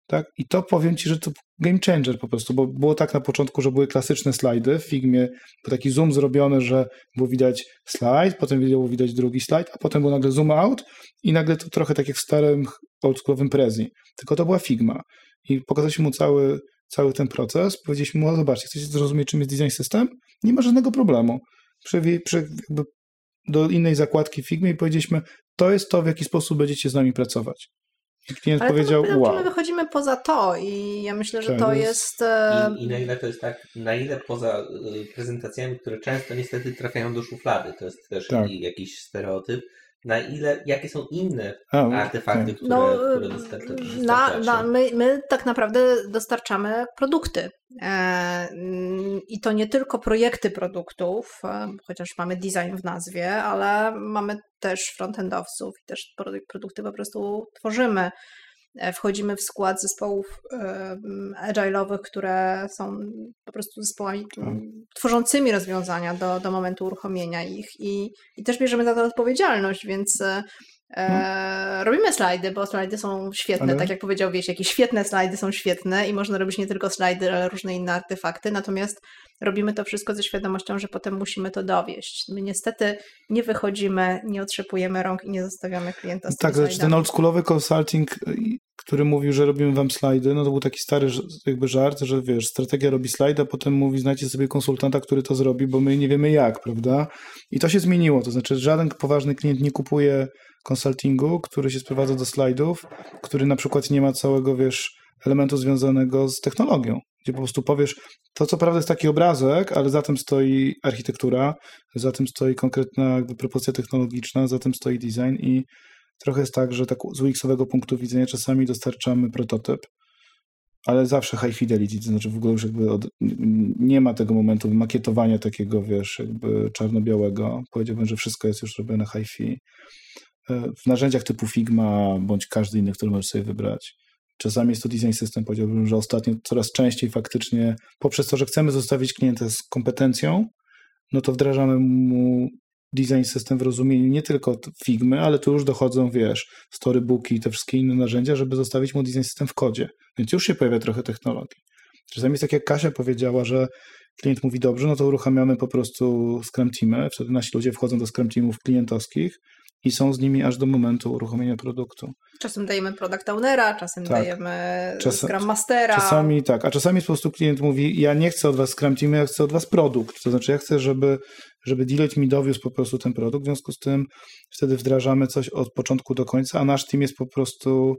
Tak? I to powiem Ci, że to game changer po prostu, bo było tak na początku, że były klasyczne slajdy w Figmie, był taki zoom zrobiony, że było widać slajd, potem było widać drugi slajd, a potem był nagle zoom out i nagle to trochę tak jak w starym oldschoolowym Prezi, tylko to była Figma. I pokazaliśmy mu cały, cały ten proces, powiedzieliśmy mu, zobaczcie, chcecie zrozumieć, czym jest design system? Nie ma żadnego problemu. Przy, przy, do innej zakładki w Figmie i powiedzieliśmy, to jest to, w jaki sposób będziecie z nami pracować. I klient Ale powiedział, to wow. My wychodzimy poza to i ja myślę, że tak, to jest... E, I, I, na ile to jest tak, na ile poza e, prezentacjami, które często niestety trafiają do szuflady, to jest też tak. jakiś stereotyp, na ile, jakie są inne A, artefakty, tak. które, no, które dostarczacie? Na, na, my, my tak naprawdę dostarczamy produkty. E, I to nie tylko projekty produktów, e, chociaż mamy design w nazwie, ale mamy też frontendowców i też produkty po prostu tworzymy. E, wchodzimy w skład zespołów agile'owych, które są po prostu zespołami tak. tworzącymi rozwiązania do, do momentu uruchomienia ich i, i też bierzemy za to odpowiedzialność, więc E, robimy slajdy, bo slajdy są świetne, ale... tak jak powiedział Wieś, jakieś świetne slajdy są świetne i można robić nie tylko slajdy, ale różne inne artefakty, natomiast robimy to wszystko ze świadomością, że potem musimy to dowieść. My niestety nie wychodzimy, nie otrzepujemy rąk i nie zostawiamy klienta z Tak, znaczy ten oldschoolowy consulting, który mówił, że robimy wam slajdy, no to był taki stary jakby żart, że wiesz, strategia robi slajda, potem mówi, znajdźcie sobie konsultanta, który to zrobi, bo my nie wiemy jak, prawda? I to się zmieniło, to znaczy żaden poważny klient nie kupuje konsultingu, który się sprowadza do slajdów, który na przykład nie ma całego, wiesz, elementu związanego z technologią. gdzie po prostu powiesz, to co prawda jest taki obrazek, ale za tym stoi architektura, za tym stoi konkretna jakby propozycja technologiczna, za tym stoi design i trochę jest tak, że tak z UX-owego punktu widzenia czasami dostarczamy prototyp, ale zawsze high fidelity, to znaczy w ogóle już jakby od, nie ma tego momentu makietowania takiego, wiesz, jakby czarno-białego. Powiedziałbym, że wszystko jest już robione hi-fi. E, w narzędziach typu Figma, bądź każdy inny, który możesz sobie wybrać. Czasami jest to design system, powiedziałbym, że ostatnio coraz częściej faktycznie, poprzez to, że chcemy zostawić klienta z kompetencją, no to wdrażamy mu design system w rozumieniu nie tylko Figmy, ale tu już dochodzą, wiesz, storybooki i te wszystkie inne narzędzia, żeby zostawić mu design system w kodzie. Więc już się pojawia trochę technologii. Czasami jest tak, jak Kasia powiedziała, że klient mówi dobrze, no to uruchamiamy po prostu Scrum Teamy, wtedy nasi ludzie wchodzą do Scrum Teamów klientowskich i są z nimi aż do momentu uruchomienia produktu. Czasem dajemy product ownera, czasem tak. dajemy Czas, Scrum Mastera. Czasami tak, a czasami po prostu klient mówi, ja nie chcę od was Scrum Team, ja chcę od was produkt. To znaczy ja chcę, żeby, żeby dealer mi dowiózł po prostu ten produkt, w związku z tym wtedy wdrażamy coś od początku do końca, a nasz team jest po prostu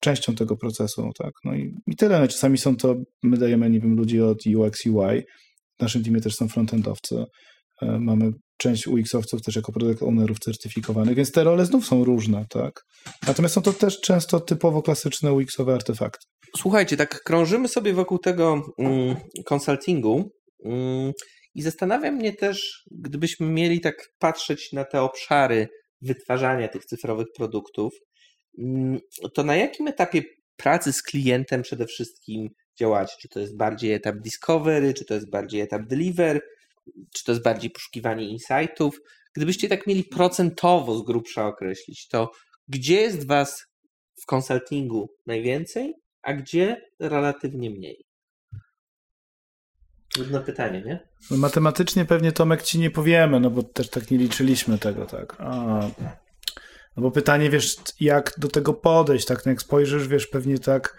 częścią tego procesu, tak. No i, i tyle. No, czasami są to, my dajemy, nie wiem, ludzi od UX, UI, w naszym teamie też są frontendowcy, mamy część UX-owców też jako product ownerów certyfikowanych, więc te role znów są różne, tak. Natomiast są to też często typowo klasyczne UX-owe artefakty. Słuchajcie, tak krążymy sobie wokół tego mm, konsultingu mm, i zastanawia mnie też, gdybyśmy mieli tak patrzeć na te obszary wytwarzania tych cyfrowych produktów, mm, to na jakim etapie pracy z klientem przede wszystkim działacie? Czy to jest bardziej etap discovery, czy to jest bardziej etap deliver, czy to jest bardziej poszukiwanie insightów? Gdybyście tak mieli procentowo z grubsza określić, to gdzie jest Was w konsultingu najwięcej, a gdzie relatywnie mniej? Trudne pytanie, nie? No matematycznie pewnie Tomek ci nie powiemy, no bo też tak nie liczyliśmy tego, tak. A, no bo pytanie, wiesz, jak do tego podejść, tak, no jak spojrzysz, wiesz, pewnie tak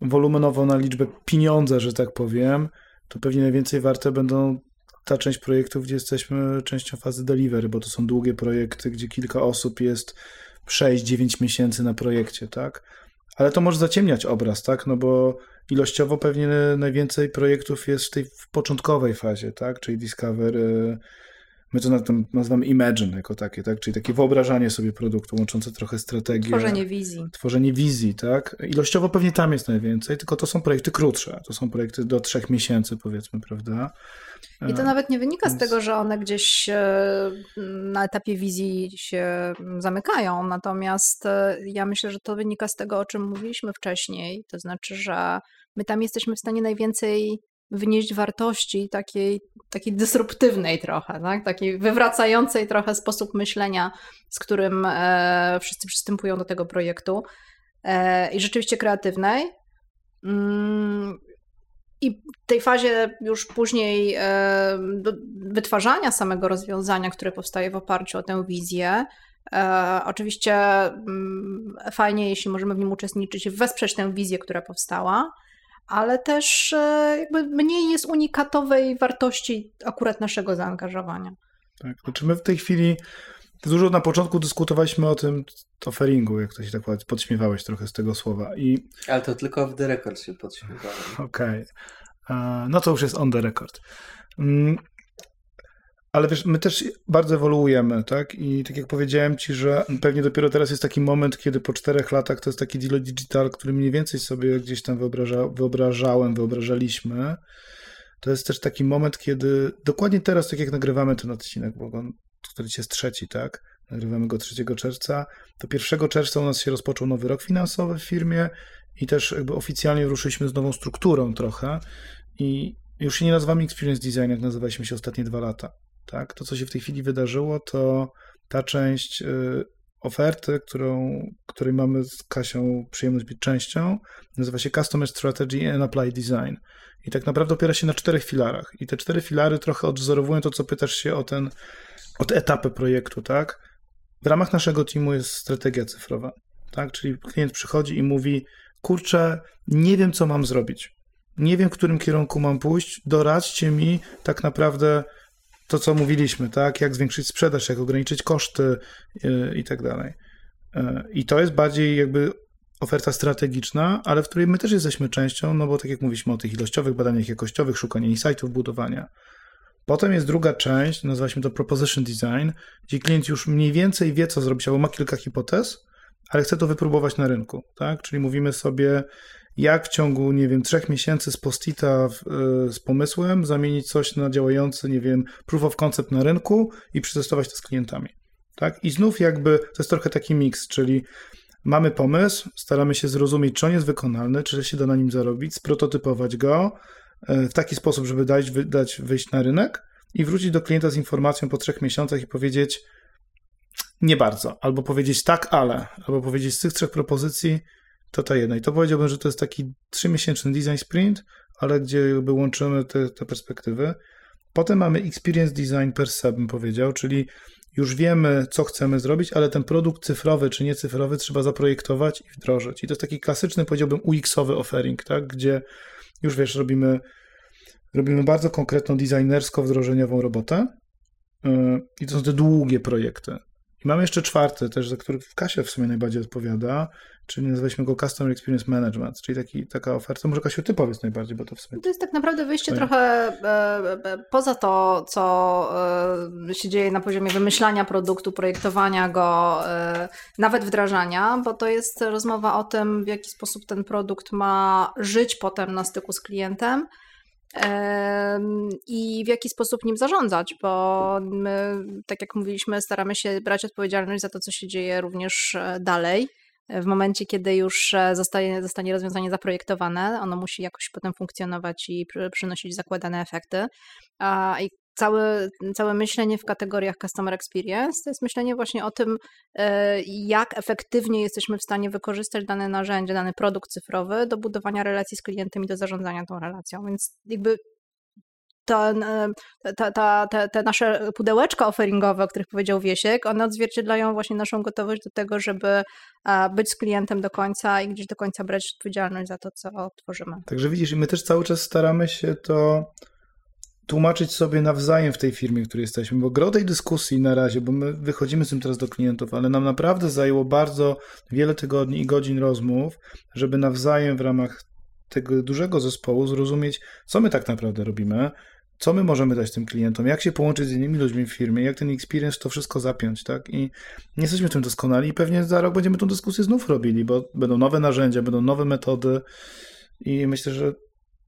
wolumenowo na liczbę pieniądza, że tak powiem, to pewnie najwięcej warte będą ta część projektów, gdzie jesteśmy częścią fazy delivery, bo to są długie projekty, gdzie kilka osób jest 6-9 miesięcy na projekcie, tak? Ale to może zaciemniać obraz, tak? No bo ilościowo pewnie najwięcej projektów jest w tej w początkowej fazie, tak? Czyli Discover, my to nazywamy Imagine jako takie, tak? Czyli takie wyobrażanie sobie produktu, łączące trochę strategię. Tworzenie wizji. Tworzenie wizji, tak? Ilościowo pewnie tam jest najwięcej, tylko to są projekty krótsze. To są projekty do trzech miesięcy, powiedzmy, prawda? I to e, nawet nie wynika z tego, że one gdzieś e, na etapie wizji się zamykają, natomiast e, ja myślę, że to wynika z tego, o czym mówiliśmy wcześniej, to znaczy, że my tam jesteśmy w stanie najwięcej wnieść wartości takiej, takiej dysruptywnej trochę, tak? takiej wywracającej trochę sposób myślenia, z którym wszyscy przystępują do tego projektu i rzeczywiście kreatywnej. Mm, i w tej fazie już później e, wytwarzania samego rozwiązania, które powstaje w oparciu o tę wizję, e, oczywiście mm, fajnie, jeśli możemy w nim uczestniczyć, wesprzeć tę wizję, która powstała, ale też e, jakby mniej jest unikatowej wartości akurat naszego zaangażowania. Tak, znaczy my w tej chwili dużo na początku dyskutowaliśmy o tym offeringu, jak to się tak podśmiewałeś trochę z tego słowa. I... Ale to tylko w the record się podśmiewałem. Okej. Okay. No to już jest on the record. Ale wiesz, my też bardzo ewoluujemy, tak? I tak jak powiedziałem ci, że pewnie dopiero teraz jest taki moment, kiedy po czterech latach to jest taki deal digital, który mniej więcej sobie gdzieś tam wyobraża, wyobrażałem, wyobrażaliśmy. To jest też taki moment, kiedy dokładnie teraz, tak jak nagrywamy ten odcinek, bo on który jest trzeci, tak? Nagrywamy go 3 czerwca. To 1 czerwca u nas się rozpoczął nowy rok finansowy w firmie i też jakby oficjalnie ruszyliśmy z nową strukturą trochę i już się nie nazywamy Experience Design, jak nazywaliśmy się ostatnie dwa lata. Tak? To, co się w tej chwili wydarzyło, to ta część y, oferty, którą, której mamy z Kasią przyjemność być częścią, nazywa się Customer Strategy and Apply Design. I tak naprawdę opiera się na czterech filarach. I te cztery filary trochę odwzorowują to, co pytasz się o ten od etapy projektu, tak? W ramach naszego teamu jest strategia cyfrowa, tak? Czyli klient przychodzi i mówi: Kurczę, nie wiem, co mam zrobić. Nie wiem, w którym kierunku mam pójść. Doradźcie mi tak naprawdę to, co mówiliśmy, tak? Jak zwiększyć sprzedaż, jak ograniczyć koszty yy, i tak dalej. Yy, I to jest bardziej jakby oferta strategiczna, ale w której my też jesteśmy częścią, no bo tak jak mówiliśmy o tych ilościowych badaniach jakościowych, szukania insightów, budowania. Potem jest druga część, nazwaliśmy to proposition design, gdzie klient już mniej więcej wie, co zrobić, albo ma kilka hipotez, ale chce to wypróbować na rynku, tak? Czyli mówimy sobie, jak w ciągu, nie wiem, trzech miesięcy z postita y, z pomysłem zamienić coś na działający, nie wiem, proof of concept na rynku i przetestować to z klientami. Tak? I znów jakby to jest trochę taki miks, czyli mamy pomysł, staramy się zrozumieć, czy on jest wykonalny, czy się da na nim zarobić, sprototypować go y, w taki sposób, żeby dać, dać wyjść na rynek i wrócić do klienta z informacją po trzech miesiącach i powiedzieć nie bardzo, albo powiedzieć tak, ale, albo powiedzieć z tych trzech propozycji to ta jedna. I to powiedziałbym, że to jest taki trzymiesięczny design sprint, ale gdzie jakby łączymy te, te perspektywy. Potem mamy experience design per se, bym powiedział, czyli już wiemy, co chcemy zrobić, ale ten produkt cyfrowy czy niecyfrowy trzeba zaprojektować i wdrożyć. I to jest taki klasyczny, powiedziałbym, UX-owy offering, tak? gdzie już wiesz, robimy, robimy bardzo konkretną designersko-wdrożeniową robotę. Yy, I to są te długie projekty. I mamy jeszcze czwarty, też za który w kasie w sumie najbardziej odpowiada, czyli nazwaliśmy go Customer Experience Management, czyli taki, taka oferta. Może Kasiu, ty powiedz najbardziej, bo to w sumie... To jest tak naprawdę wyjście Twoje. trochę e, e, poza to, co e, się dzieje na poziomie wymyślania produktu, projektowania go, nawet wdrażania, bo to jest rozmowa o tym, w jaki sposób ten produkt ma żyć potem na styku z klientem, i w jaki sposób nim zarządzać, bo my, tak jak mówiliśmy, staramy się brać odpowiedzialność za to, co się dzieje również dalej w momencie, kiedy już e, zostanie, zostanie rozwiązanie zaprojektowane, ono musi jakoś potem funkcjonować i przynosić zakładane efekty. I całe, całe myślenie w kategoriach Customer Experience to jest myślenie właśnie o tym, e, jak efektywnie jesteśmy w stanie wykorzystać dane narzędzie, dany produkt cyfrowy do budowania relacji z klientem i do zarządzania tą relacją. Więc jakby ten, e, ta, ta, te, te nasze pudełeczka offeringowe, o których powiedział Wiesiek, one odzwierciedlają właśnie naszą gotowość do tego, żeby e, być z klientem do końca i gdzieś do końca brać odpowiedzialność za to, co tworzymy. Także widzisz, my też cały czas staramy się to tłumaczyć sobie nawzajem w tej firmie, w której jesteśmy, bo gro tej dyskusji na razie, bo my wychodzimy z tym teraz do klientów, ale nam naprawdę zajęło bardzo wiele tygodni i godzin rozmów, żeby nawzajem w ramach tego dużego zespołu zrozumieć, co my tak naprawdę robimy, co my możemy dać tym klientom, jak się połączyć z innymi ludźmi w firmie, jak ten experience to wszystko zapiąć, tak? I nie jesteśmy w tym doskonali i pewnie za rok będziemy tą dyskusję znów robili, bo będą nowe narzędzia, będą nowe metody i myślę, że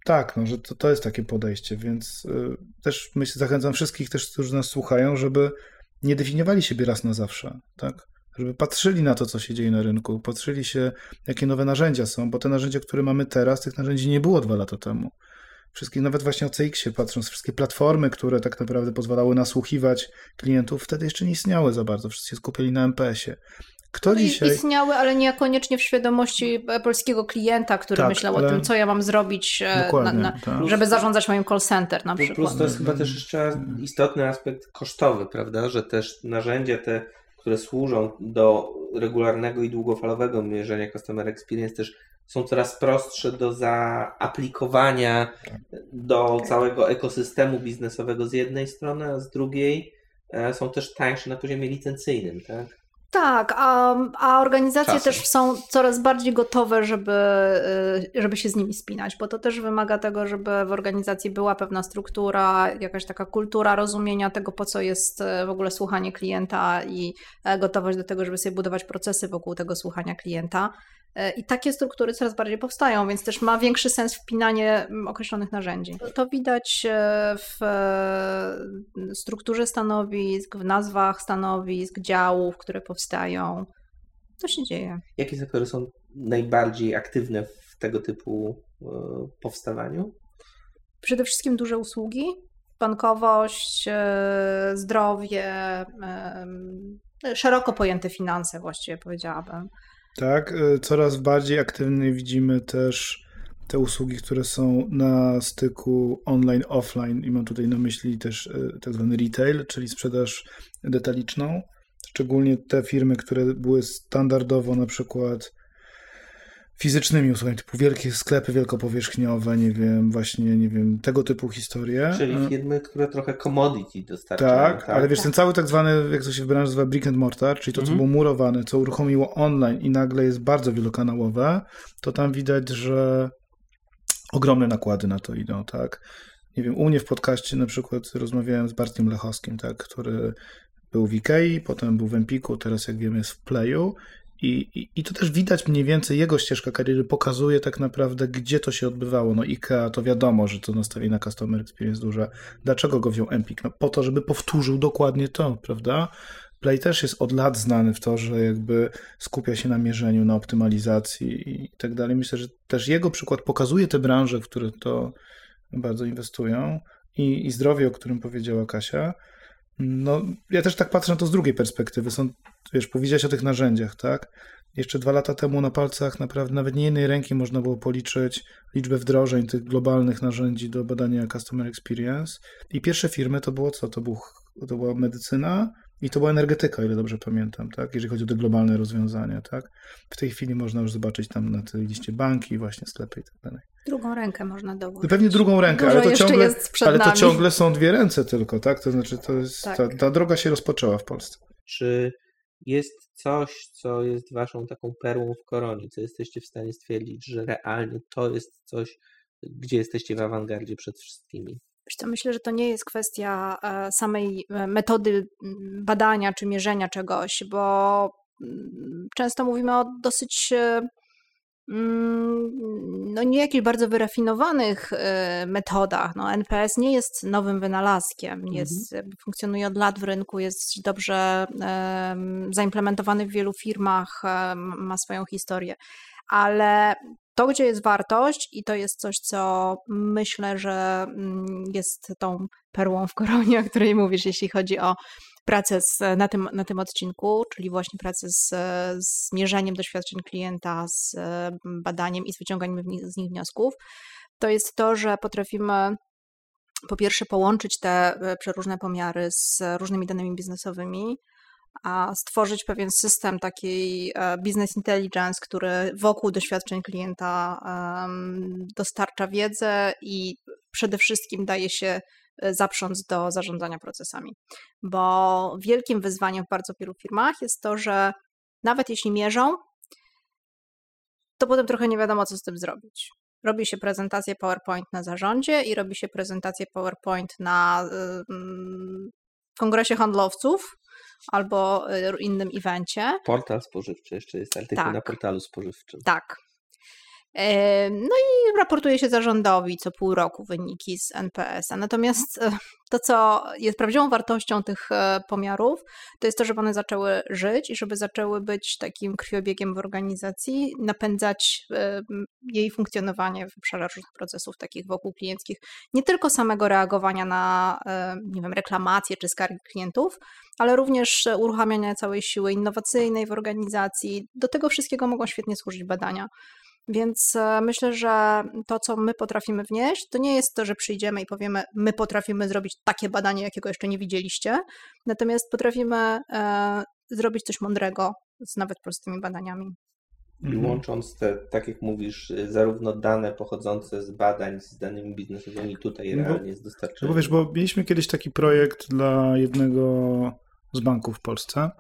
tak, no, że to, to jest takie podejście, więc y, też myślę, zachęcam wszystkich też, którzy nas słuchają, żeby nie definiowali siebie raz na zawsze, tak? Żeby patrzyli na to, co się dzieje na rynku, patrzyli się, jakie nowe narzędzia są, bo te narzędzia, które mamy teraz, tych narzędzi nie było dwa lata temu wszystkie, nawet właśnie o CX-ie patrząc, wszystkie platformy, które tak naprawdę pozwalały nasłuchiwać klientów, wtedy jeszcze nie istniały za bardzo. Wszyscy się skupiali na MPS-ie. Kto no dzisiaj... Istniały, ale niekoniecznie w świadomości e, polskiego klienta, który tak, myślał ale... o tym, co ja mam zrobić, e, na, na, tak. żeby zarządzać moim call center na przykład. Plus to jest chyba też jeszcze istotny aspekt kosztowy, prawda, że też narzędzia te, które służą do regularnego i długofalowego mierzenia customer experience też są coraz prostsze do zaaplikowania do całego ekosystemu biznesowego z jednej strony, a z drugiej e, są też tańsze na poziomie licencyjnym, tak? Tak, a, a organizacje Czasem. też są coraz bardziej gotowe, żeby, y, żeby się z nimi spinać, bo to też wymaga tego, żeby w organizacji była pewna struktura, jakaś taka kultura rozumienia tego, po co jest e, w ogóle słuchanie klienta i e, gotowość do tego, żeby sobie budować procesy wokół tego słuchania klienta. E, I takie struktury coraz bardziej powstają, więc też ma większy sens wpinanie mm, określonych narzędzi. To widać e, w e, strukturze stanowisk, w nazwach stanowisk, działów, które powstają. To się dzieje. Jakie sektory są najbardziej aktywne w tego typu powstawaniu? Przede wszystkim duże usługi, bankowość, zdrowie, szeroko pojęte finanse właściwie powiedziałabym. Tak, y, coraz bardziej aktywnie widzimy też te usługi, które są na styku online-offline i mam tutaj na myśli też y, tak zwany retail, czyli sprzedaż detaliczną. Szczególnie te firmy, które były standardowo na przykład fizycznymi usługami, typu wielkie sklepy wielkopowierzchniowe, nie wiem, właśnie, nie wiem, tego typu historie. Czyli firmy, które trochę commodity dostarczają. Tak, tak? ale wiesz, ten cały tak zwany, jak to się w branży nazywa brick and mortar, czyli to, co mhm. było murowane, co uruchomiło online i nagle jest bardzo wielokanałowe, to tam widać, że ogromne nakłady na to idą, tak? Nie wiem, u mnie w podcaście na przykład rozmawiałem z Bartkiem Lechowskim, tak, który był w Ikei, potem był w Empiku, teraz jak wiemy jest w Playu i, i, to też widać mniej więcej, jego ścieżka kariery pokazuje tak naprawdę, gdzie to się odbywało. No IKEA to wiadomo, że to nastawienie na customer experience duże. Dlaczego go wziął Empik? No po to, żeby powtórzył dokładnie to, prawda? Play też jest od lat znany w to, że jakby skupia się na mierzeniu, na optymalizacji i tak dalej. Myślę, że też jego przykład pokazuje te branże, w które to bardzo inwestują i, i zdrowie, o którym powiedziała Kasia. No, ja też tak patrzę na to z drugiej perspektywy. Są, wiesz, powiedziałeś o tych narzędziach, tak? Jeszcze dwa lata temu na palcach naprawdę nawet nie jednej ręki można było policzyć liczbę wdrożeń tych globalnych narzędzi do badania customer experience. I pierwsze firmy to było co? To, był, to była medycyna, i to była energetyka, ile dobrze pamiętam, tak? Jeżeli chodzi o te globalne rozwiązania, tak? W tej chwili można już zobaczyć tam na tej liście banki, właśnie sklepy i tak dalej. Drugą rękę można dołożyć. Pewnie drugą rękę, ale to, ciągle, ale to ciągle są dwie ręce tylko, tak? To znaczy, to jest, tak. ta, ta droga się rozpoczęła w Polsce. Czy jest coś, co jest waszą taką perłą w koronie, co jesteście w stanie stwierdzić, że realnie to jest coś, gdzie jesteście w awangardzie przed wszystkimi? myślę, że to nie jest kwestia e, samej e, metody badania czy mierzenia czegoś, bo często mówimy o dosyć e, no nie jakichś bardzo wyrafinowanych metodach. No, NPS nie jest nowym wynalazkiem, mhm. jest, mhm. funkcjonuje od lat w rynku, jest dobrze zaimplementowany w wielu firmach, ma swoją historię ale to, gdzie jest wartość, i to jest coś, co myślę, że mm, jest tą perłą w koronie, o której mówisz, jeśli chodzi o pracę z, na, tym, na tym odcinku, czyli właśnie pracę z, z mierzeniem doświadczeń klienta, z mm, badaniem i z wyciąganiem z nich wniosków, to jest to, że potrafimy po pierwsze połączyć te e, przeróżne pomiary z różnymi danymi biznesowymi, a stworzyć pewien system takiej e, business intelligence, który wokół doświadczeń klienta dostarcza wiedzę i przede wszystkim daje się zaprząc do zarządzania procesami. Bo wielkim wyzwaniem w bardzo wielu firmach jest to, że nawet jeśli mierzą, to potem trochę nie wiadomo, co z tym zrobić. Robi się prezentację PowerPoint na zarządzie i robi się prezentację PowerPoint na kongresie handlowców, albo y, innym evencie. Portal spożywczy, jeszcze jest artykuł tak. na portalu spożywczym. Tak, no i raportuje się zarządowi co pół roku wyniki z NPS-a. Natomiast e, to, co jest prawdziwą wartością tych e, pomiarów, to jest to, żeby one zaczęły żyć i żeby zaczęły być takim krwiobiegiem w organizacji, napędzać e, jej funkcjonowanie w obszarze różnych procesów takich wokół klienckich. Nie tylko samego reagowania na, nie wiem, reklamacje czy skargi klientów, ale również uruchamiania całej siły innowacyjnej w organizacji. Do tego wszystkiego mogą świetnie służyć badania. Więc e, myślę, że to, co my potrafimy wnieść, to nie jest to, że przyjdziemy i powiemy, my potrafimy zrobić takie badanie, jakiego jeszcze nie widzieliście, natomiast potrafimy e, zrobić coś mądrego z nawet prostymi badaniami. I mhm. łącząc te, tak jak mówisz, y, zarówno dane pochodzące z badań z danymi biznesowymi tutaj no, realnie jest dostarczane. No bo wiesz, bo mieliśmy kiedyś taki projekt dla jednego z banków w Polsce.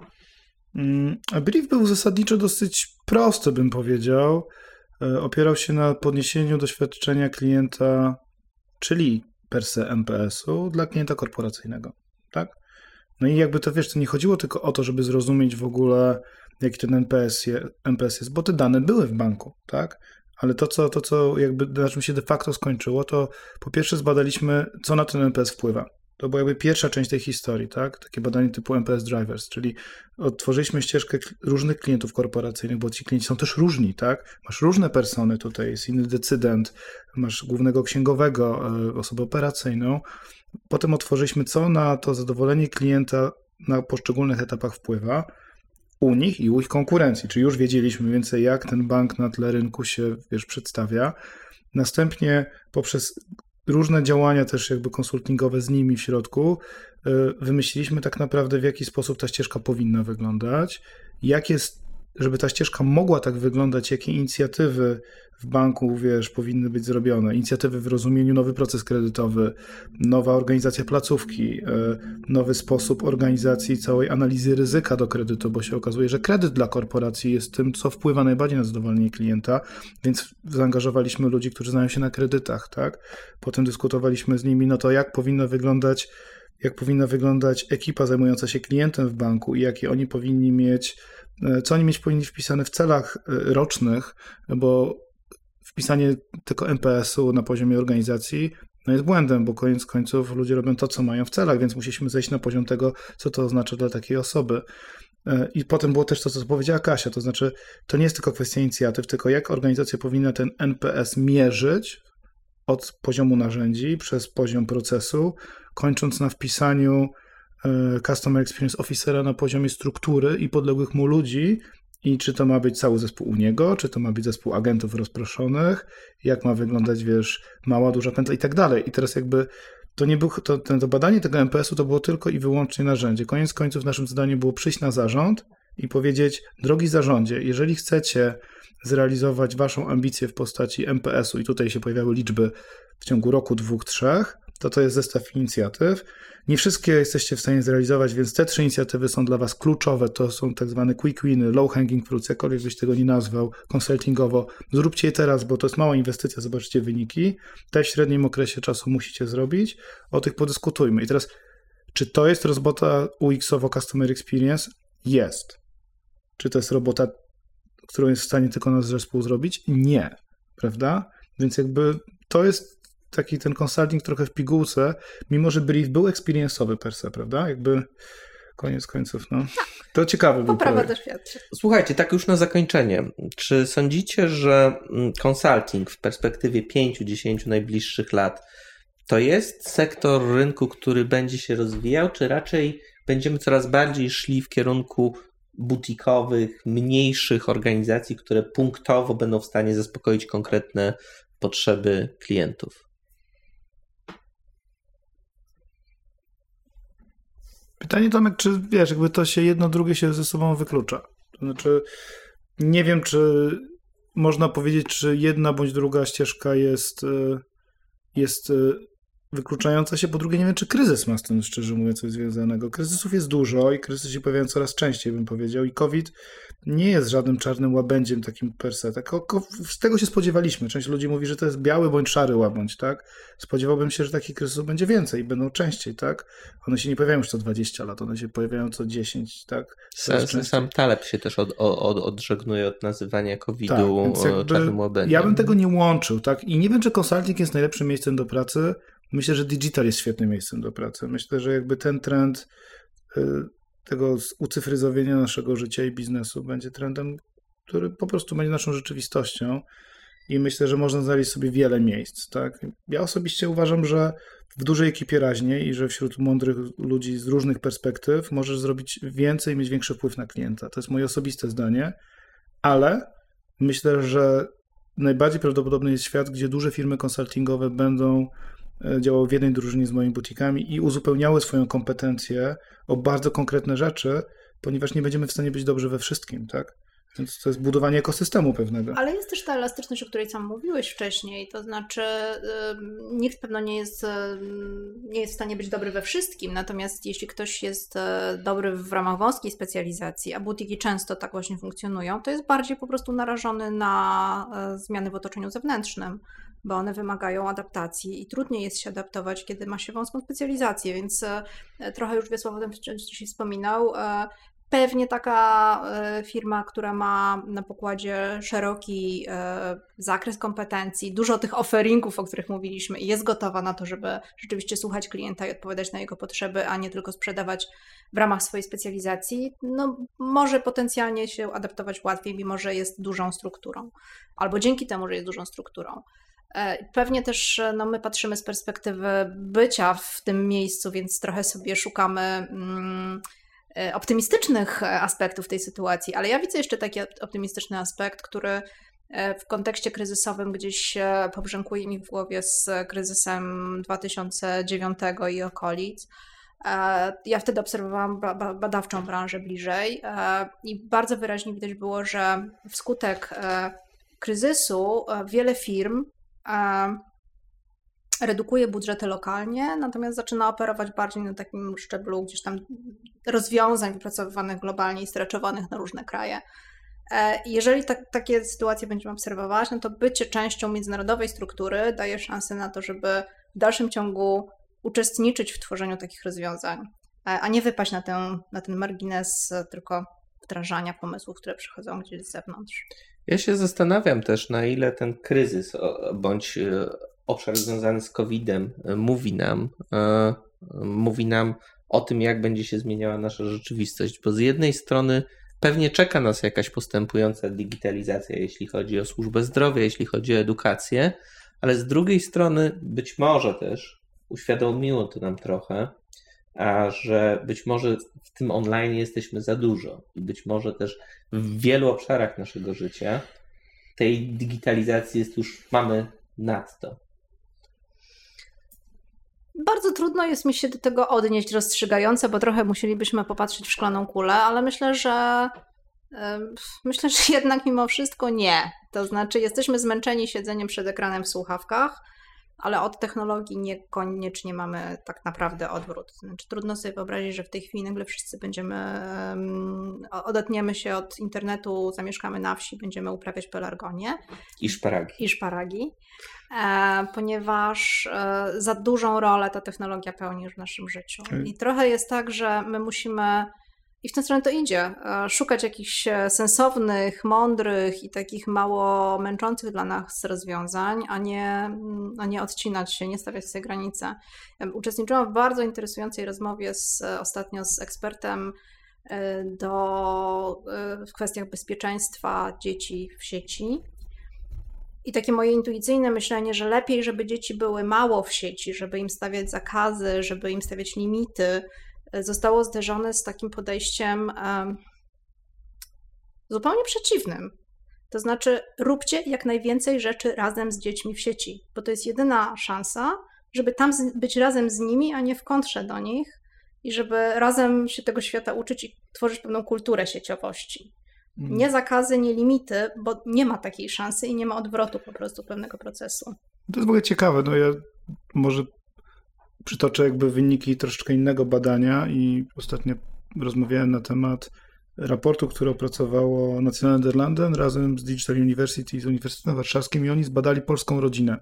Mm, a brief był zasadniczo dosyć prosty, bym powiedział. E, opierał się na podniesieniu doświadczenia klienta, czyli per se MPS-u dla klienta korporacyjnego, tak? No i jakby to wiesz, to nie chodziło tylko o to, żeby zrozumieć w ogóle, jaki ten NPS, je, NPS jest, bo te dane były w banku, tak? Ale to co, to, co jakby na czym się de facto skończyło, to po pierwsze zbadaliśmy, co na ten NPS wpływa. To była jakby pierwsza część tej historii, tak? Takie badanie typu MPS Drivers, czyli otworzyliśmy ścieżkę różnych klientów korporacyjnych, bo ci klienci są też różni, tak? Masz różne persony tutaj, jest inny decydent, masz głównego księgowego, e, osobę operacyjną. Potem otworzyliśmy, co na to zadowolenie klienta na poszczególnych etapach wpływa u nich i u ich konkurencji, czyli już wiedzieliśmy więcej, jak ten bank na tle rynku się, wiesz, przedstawia. Następnie poprzez różne działania też jakby konsultingowe z nimi w środku, e, wymyśliliśmy tak naprawdę w jaki sposób ta ścieżka powinna wyglądać, jakie żeby ta ścieżka mogła tak wyglądać, jakie inicjatywy w banku, wiesz, powinny być zrobione. Inicjatywy w rozumieniu nowy proces kredytowy, nowa organizacja placówki, e, nowy sposób organizacji całej analizy ryzyka do kredytu, bo się okazuje, że kredyt dla korporacji jest tym, co wpływa najbardziej na zadowolenie klienta, więc zaangażowaliśmy ludzi, którzy znają się na kredytach, tak? Potem dyskutowaliśmy z nimi, no to jak powinno wyglądać jak powinna wyglądać ekipa zajmująca się klientem w banku i jakie oni powinni mieć, co oni mieć powinni wpisane w celach e, rocznych, bo wpisanie tylko MPS-u na poziomie organizacji no jest błędem, bo koniec końców ludzie robią to, co mają w celach, więc musieliśmy zejść na poziom tego, co to oznacza dla takiej osoby. E, I potem było też to, co powiedziała Kasia, to znaczy to nie jest tylko kwestia inicjatyw, tylko jak organizacja powinna ten NPS mierzyć od poziomu narzędzi przez poziom procesu, kończąc na wpisaniu e, Customer Experience Officera na poziomie struktury i podległych mu ludzi, i czy to ma być cały zespół u niego, czy to ma być zespół agentów rozproszonych, jak ma wyglądać, wiesz, mała, duża pętla i tak dalej. I teraz jakby to nie było, to, to badanie tego MPS-u to było tylko i wyłącznie narzędzie. Koniec końców naszym zadaniem było przyjść na zarząd i powiedzieć, drogi zarządzie, jeżeli chcecie zrealizować waszą ambicję w postaci MPS-u i tutaj się pojawiały liczby w ciągu roku, dwóch, trzech, to to jest zestaw inicjatyw. Nie wszystkie jesteście w stanie zrealizować, więc te trzy inicjatywy są dla Was kluczowe. To są tak zwane quick winy, low hanging fruits, jakkolwiek byś tego nie nazwał, konsultingowo. Zróbcie je teraz, bo to jest mała inwestycja, zobaczcie wyniki. Te w średnim okresie czasu musicie zrobić. O tych podyskutujmy. I teraz, czy to jest robota UX-owo Customer Experience? Jest. Czy to jest robota, którą jest w stanie tylko nasz zespół zrobić? Nie. Prawda? Więc jakby to jest taki ten consulting trochę w pigułce, mimo że brief był experience'owy per se, prawda? Jakby koniec końców, no. Tak. To ciekawe był Poprawa doświadczeń. Słuchajcie, tak już na zakończenie. Czy sądzicie, że mm, consulting w perspektywie 5-10 najbliższych lat to jest sektor rynku, który będzie się rozwijał, czy raczej będziemy coraz bardziej szli w kierunku butikowych, mniejszych organizacji, które punktowo będą w stanie zaspokoić konkretne potrzeby klientów? Pytanie Tomek, czy wiesz, jakby to się jedno, drugie się ze sobą wyklucza. To znaczy, nie wiem, czy można powiedzieć, czy jedna bądź druga ścieżka jest, e, jest e, wykluczająca się. Po drugie, nie wiem, czy kryzys ma z tym, szczerze mówiąc, coś związanego. Kryzysów jest dużo i kryzysy się pojawiają coraz częściej, bym powiedział. I COVID nie jest żadnym czarnym łabędziem takim per se. Tak, z tego się spodziewaliśmy. Część ludzi mówi, że to jest biały bądź szary łabędź, tak? Spodziewałbym się, że takich kryzysów będzie więcej i będą częściej, tak? One się nie pojawiają już co 20 lat, one się pojawiają co 10, tak? Sam, sam Taleb się też od, od, odżegnuje od nazywania COVID-u tak, czarnym łabędziem. Ja bym tego nie łączył, tak? I nie wiem, czy consulting jest najlepszym miejscem do pracy. Myślę, że digital jest świetnym miejscem do pracy. Myślę, że jakby ten trend y, tego ucyfryzowienia naszego życia i biznesu będzie trendem, który po prostu będzie naszą rzeczywistością i myślę, że można znaleźć sobie wiele miejsc. Tak? Ja osobiście uważam, że w dużej ekipie raźniej i że wśród mądrych ludzi z różnych perspektyw możesz zrobić więcej i mieć większy wpływ na klienta. To jest moje osobiste zdanie, ale myślę, że najbardziej prawdopodobny jest świat, gdzie duże firmy konsultingowe będą działały w jednej drużynie z moimi butikami i uzupełniały swoją kompetencję o bardzo konkretne rzeczy, ponieważ nie będziemy w stanie być dobrzy we wszystkim, tak? Więc to jest budowanie ekosystemu pewnego. Ale jest też ta elastyczność, o której sam mówiłeś wcześniej, to znaczy nikt pewno nie jest, nie jest w stanie być dobry we wszystkim, natomiast jeśli ktoś jest e, dobry w ramach wąskiej specjalizacji, a butiki często tak właśnie funkcjonują, to jest bardziej po prostu narażony na e, zmiany w otoczeniu zewnętrznym bo one wymagają adaptacji i trudniej jest się adaptować, kiedy ma się wąską specjalizację, więc e, trochę już Wiesław o tym wcześniej wspominał. E, pewnie taka e, firma, która ma na pokładzie szeroki zakres kompetencji, dużo tych offeringów, o których mówiliśmy, i jest gotowa na to, żeby rzeczywiście słuchać klienta i odpowiadać na jego potrzeby, a nie tylko sprzedawać w ramach swojej specjalizacji, no, może potencjalnie się adaptować łatwiej, mimo że jest dużą strukturą, albo dzięki temu, że jest dużą strukturą. E, pewnie też e, no, my patrzymy z perspektywy bycia w tym miejscu, więc trochę sobie szukamy mm, e, optymistycznych aspektów tej sytuacji, ale ja widzę jeszcze taki optymistyczny aspekt, który w kontekście kryzysowym gdzieś pobrzękuje mi w głowie z kryzysem 2009 i okolic. Ja wtedy obserwowałam badawczą branżę bliżej i bardzo wyraźnie widać było, że wskutek kryzysu wiele firm redukuje budżety lokalnie, natomiast zaczyna operować bardziej na takim szczeblu gdzieś tam rozwiązań wypracowywanych globalnie i streczowanych na różne kraje. E, jeżeli tak, takie sytuacje będziemy obserwować, no to bycie częścią międzynarodowej struktury daje szansę na to, żeby w dalszym ciągu uczestniczyć w tworzeniu takich rozwiązań, e, a nie wypaść na ten, na ten margines tylko wdrażania pomysłów, które przychodzą gdzieś z zewnątrz. Ja się zastanawiam też, na ile ten kryzys bądź e, obszar związany z COVID-em mówi nam, mówi nam o tym, jak będzie się zmieniała nasza rzeczywistość, bo z jednej strony Pewnie czeka nas jakaś postępująca digitalizacja, jeśli chodzi o służbę zdrowia, jeśli chodzi o edukację, ale z drugiej strony być może też uświadomiło to nam trochę, a że być może w tym online jesteśmy za dużo i być może też w wielu obszarach naszego życia tej digitalizacji jest już mamy nadto. Bardzo trudno jest mi się do tego odnieść rozstrzygająco, bo trochę musielibyśmy popatrzeć w szklaną kulę, ale myślę, że myślę, że jednak mimo wszystko nie. To znaczy, jesteśmy zmęczeni siedzeniem przed ekranem w słuchawkach, ale od technologii niekoniecznie mamy tak naprawdę odwrót. Znaczy, trudno sobie wyobrazić, że w tej chwili nagle wszyscy będziemy, odetniemy się od internetu, zamieszkamy na wsi, będziemy uprawiać pelargonię. I szparagi. I szparagi. E, ponieważ e, za dużą rolę ta technologia pełni już w naszym życiu. I trochę jest tak, że my musimy i w tę stronę to idzie. E, szukać jakichś sensownych, mądrych i takich mało męczących dla nas rozwiązań, a nie, a nie odcinać się, nie stawiać sobie granice. Uczestniczyłam w bardzo interesującej rozmowie z, ostatnio z ekspertem do, w kwestiach bezpieczeństwa dzieci w sieci. I takie moje intuicyjne myślenie, że lepiej, żeby dzieci były mało w sieci, żeby im stawiać zakazy, żeby im stawiać limity, e, zostało zderzone z takim podejściem zupełnie przeciwnym. To znaczy, róbcie jak najwięcej rzeczy razem z dziećmi w sieci, bo to jest jedyna szansa, żeby tam być razem z nimi, a nie w kontrze do nich i żeby razem się tego świata uczyć i tworzyć pewną kulturę sieciowości. Nie mm. zakazy, nie limity, bo nie ma takiej szansy i nie ma odwrotu po prostu pewnego procesu. To jest w ogóle ciekawe. No ja może przytoczę jakby wyniki troszeczkę innego badania i ostatnio rozmawiałem na temat raportu, który opracowało National Nederlanden razem z Digital University z Uniwersytetem Warszawskim i oni zbadali polską rodzinę.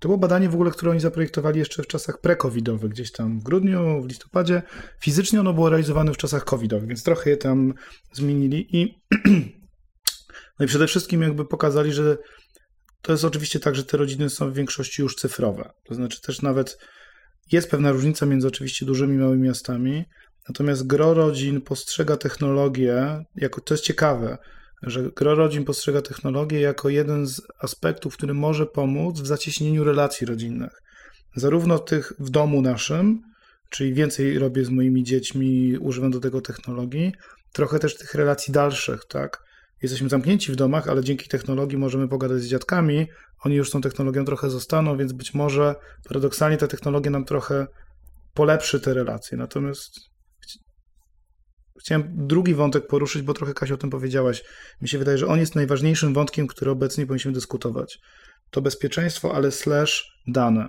To było badanie w ogóle, które oni zaprojektowali jeszcze w czasach pre-covidowych, gdzieś tam w grudniu, w listopadzie. Fizycznie ono było realizowane w czasach covidowych, więc trochę je tam zmienili i, no i przede wszystkim jakby pokazali, że to jest oczywiście tak, że te rodziny są w większości już cyfrowe. To znaczy też nawet jest pewna różnica między oczywiście dużymi i małymi miastami, natomiast gro rodzin postrzega technologię jako, to jest ciekawe, że gro rodzin postrzega technologię jako jeden z aspektów, który może pomóc w zacieśnieniu relacji rodzinnych. Zarówno tych w domu naszym, czyli więcej robię z moimi dziećmi, używam do tego technologii, trochę też tych relacji dalszych, tak? Jesteśmy zamknięci w domach, ale dzięki technologii możemy pogadać z dziadkami, oni już tą technologią trochę zostaną, więc być może paradoksalnie ta technologia nam trochę polepszy te relacje. Natomiast Chciałem drugi wątek poruszyć, bo trochę Kasia o tym powiedziałaś. Mi się wydaje, że on jest najważniejszym wątkiem, który obecnie powinniśmy dyskutować. To bezpieczeństwo, ale slash dane.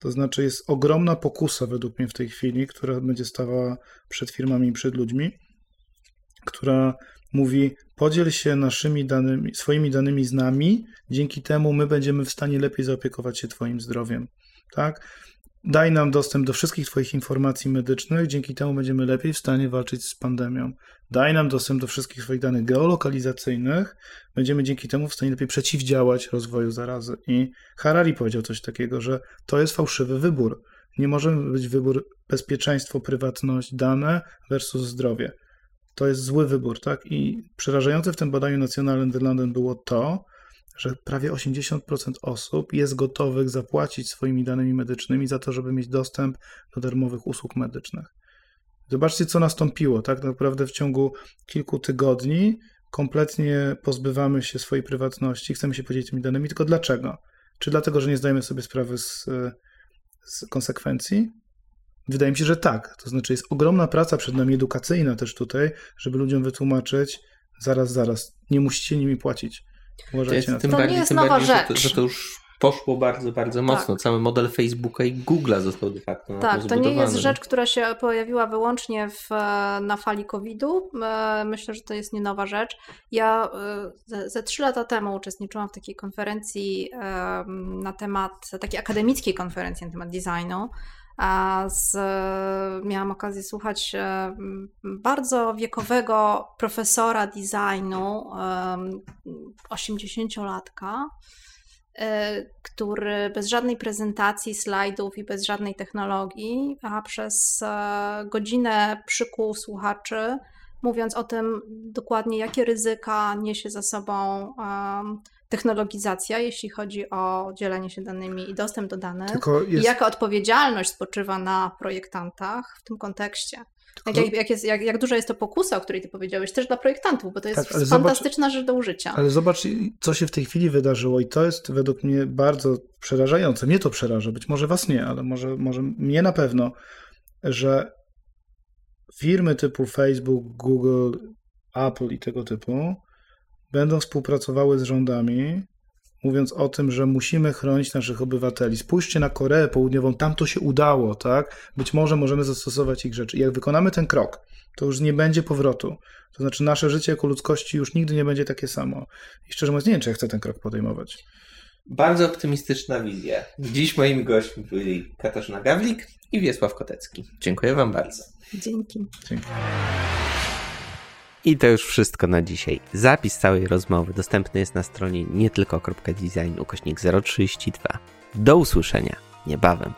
To znaczy jest ogromna pokusa według mnie w tej chwili, która będzie stawała przed firmami i przed ludźmi, która mówi podziel się naszymi danymi, swoimi danymi z nami, dzięki temu my będziemy w stanie lepiej zaopiekować się twoim zdrowiem. Tak? Daj nam dostęp do wszystkich Twoich informacji medycznych, dzięki temu będziemy lepiej w stanie walczyć z pandemią. Daj nam dostęp do wszystkich swoich danych geolokalizacyjnych, będziemy dzięki temu w stanie lepiej przeciwdziałać rozwoju zarazy. I Harari powiedział coś takiego, że to jest fałszywy wybór. Nie może być wybór bezpieczeństwo, prywatność, dane versus zdrowie. To jest zły wybór, tak? I przerażające w tym badaniu National London było to, że prawie 80% osób jest gotowych zapłacić swoimi danymi medycznymi za to, żeby mieć dostęp do darmowych usług medycznych. Zobaczcie, co nastąpiło. Tak naprawdę w ciągu kilku tygodni kompletnie pozbywamy się swojej prywatności, chcemy się podzielić tymi danymi, tylko dlaczego? Czy dlatego, że nie zdajemy sobie sprawy z, z konsekwencji? Wydaje mi się, że tak. To znaczy jest ogromna praca przed nami edukacyjna też tutaj, żeby ludziom wytłumaczyć, zaraz, zaraz, nie musicie nimi płacić. Uważajcie to, tym to bardziej, nie jest nowa bardziej, rzecz. Że to, że to już poszło bardzo, bardzo tak. mocno. Cały model Facebooka i Google'a został de facto Tak, to, to nie jest rzecz, która się pojawiła wyłącznie w, na fali COVID-u. E, myślę, że to jest nie nowa rzecz. Ja e, ze, ze trzy lata temu uczestniczyłam w takiej konferencji na temat, takiej akademickiej konferencji na temat designu. A z, miałam okazję słuchać e, bardzo wiekowego profesora designu, 80-latka, E, który bez żadnej prezentacji, slajdów i bez żadnej technologii, a przez e, godzinę przykuł słuchaczy, mówiąc o tym dokładnie, jakie ryzyka niesie za sobą technologizacja, jeśli chodzi o dzielenie się danymi i dostęp do danych, jest... i jaka odpowiedzialność spoczywa na projektantach w tym kontekście. Jak, jak, jak, jest, jak, jak duża jest to pokusa, o której ty powiedziałeś, też dla projektantów, bo to jest tak, fantastyczna zobacz, rzecz do użycia. Ale zobacz, co się w tej chwili wydarzyło i to jest według mnie bardzo przerażające. Mnie to przeraża, być może was nie, ale może, może mnie na pewno, że firmy typu Facebook, Google, Apple i tego typu będą współpracowały z rządami mówiąc o tym, że musimy chronić naszych obywateli. Spójrzcie na Koreę Południową, tam to się udało, tak? Być może możemy zastosować ich rzeczy. I jak wykonamy ten krok, to już nie będzie powrotu. To znaczy nasze życie jako ludzkości już nigdy nie będzie takie samo. I szczerze mówiąc, nie wiem, czy ja chcę ten krok podejmować. Bardzo optymistyczna wizja. Dziś moimi gośćmi byli Katarzyna Gawlik i Wiesław Kotecki. Dziękuję Wam bardzo. Dzięki. Dzięki. I to już wszystko na dzisiaj. Zapis całej rozmowy dostępny jest na stronie nietylko.design ukośnik 032. Do usłyszenia niebawem.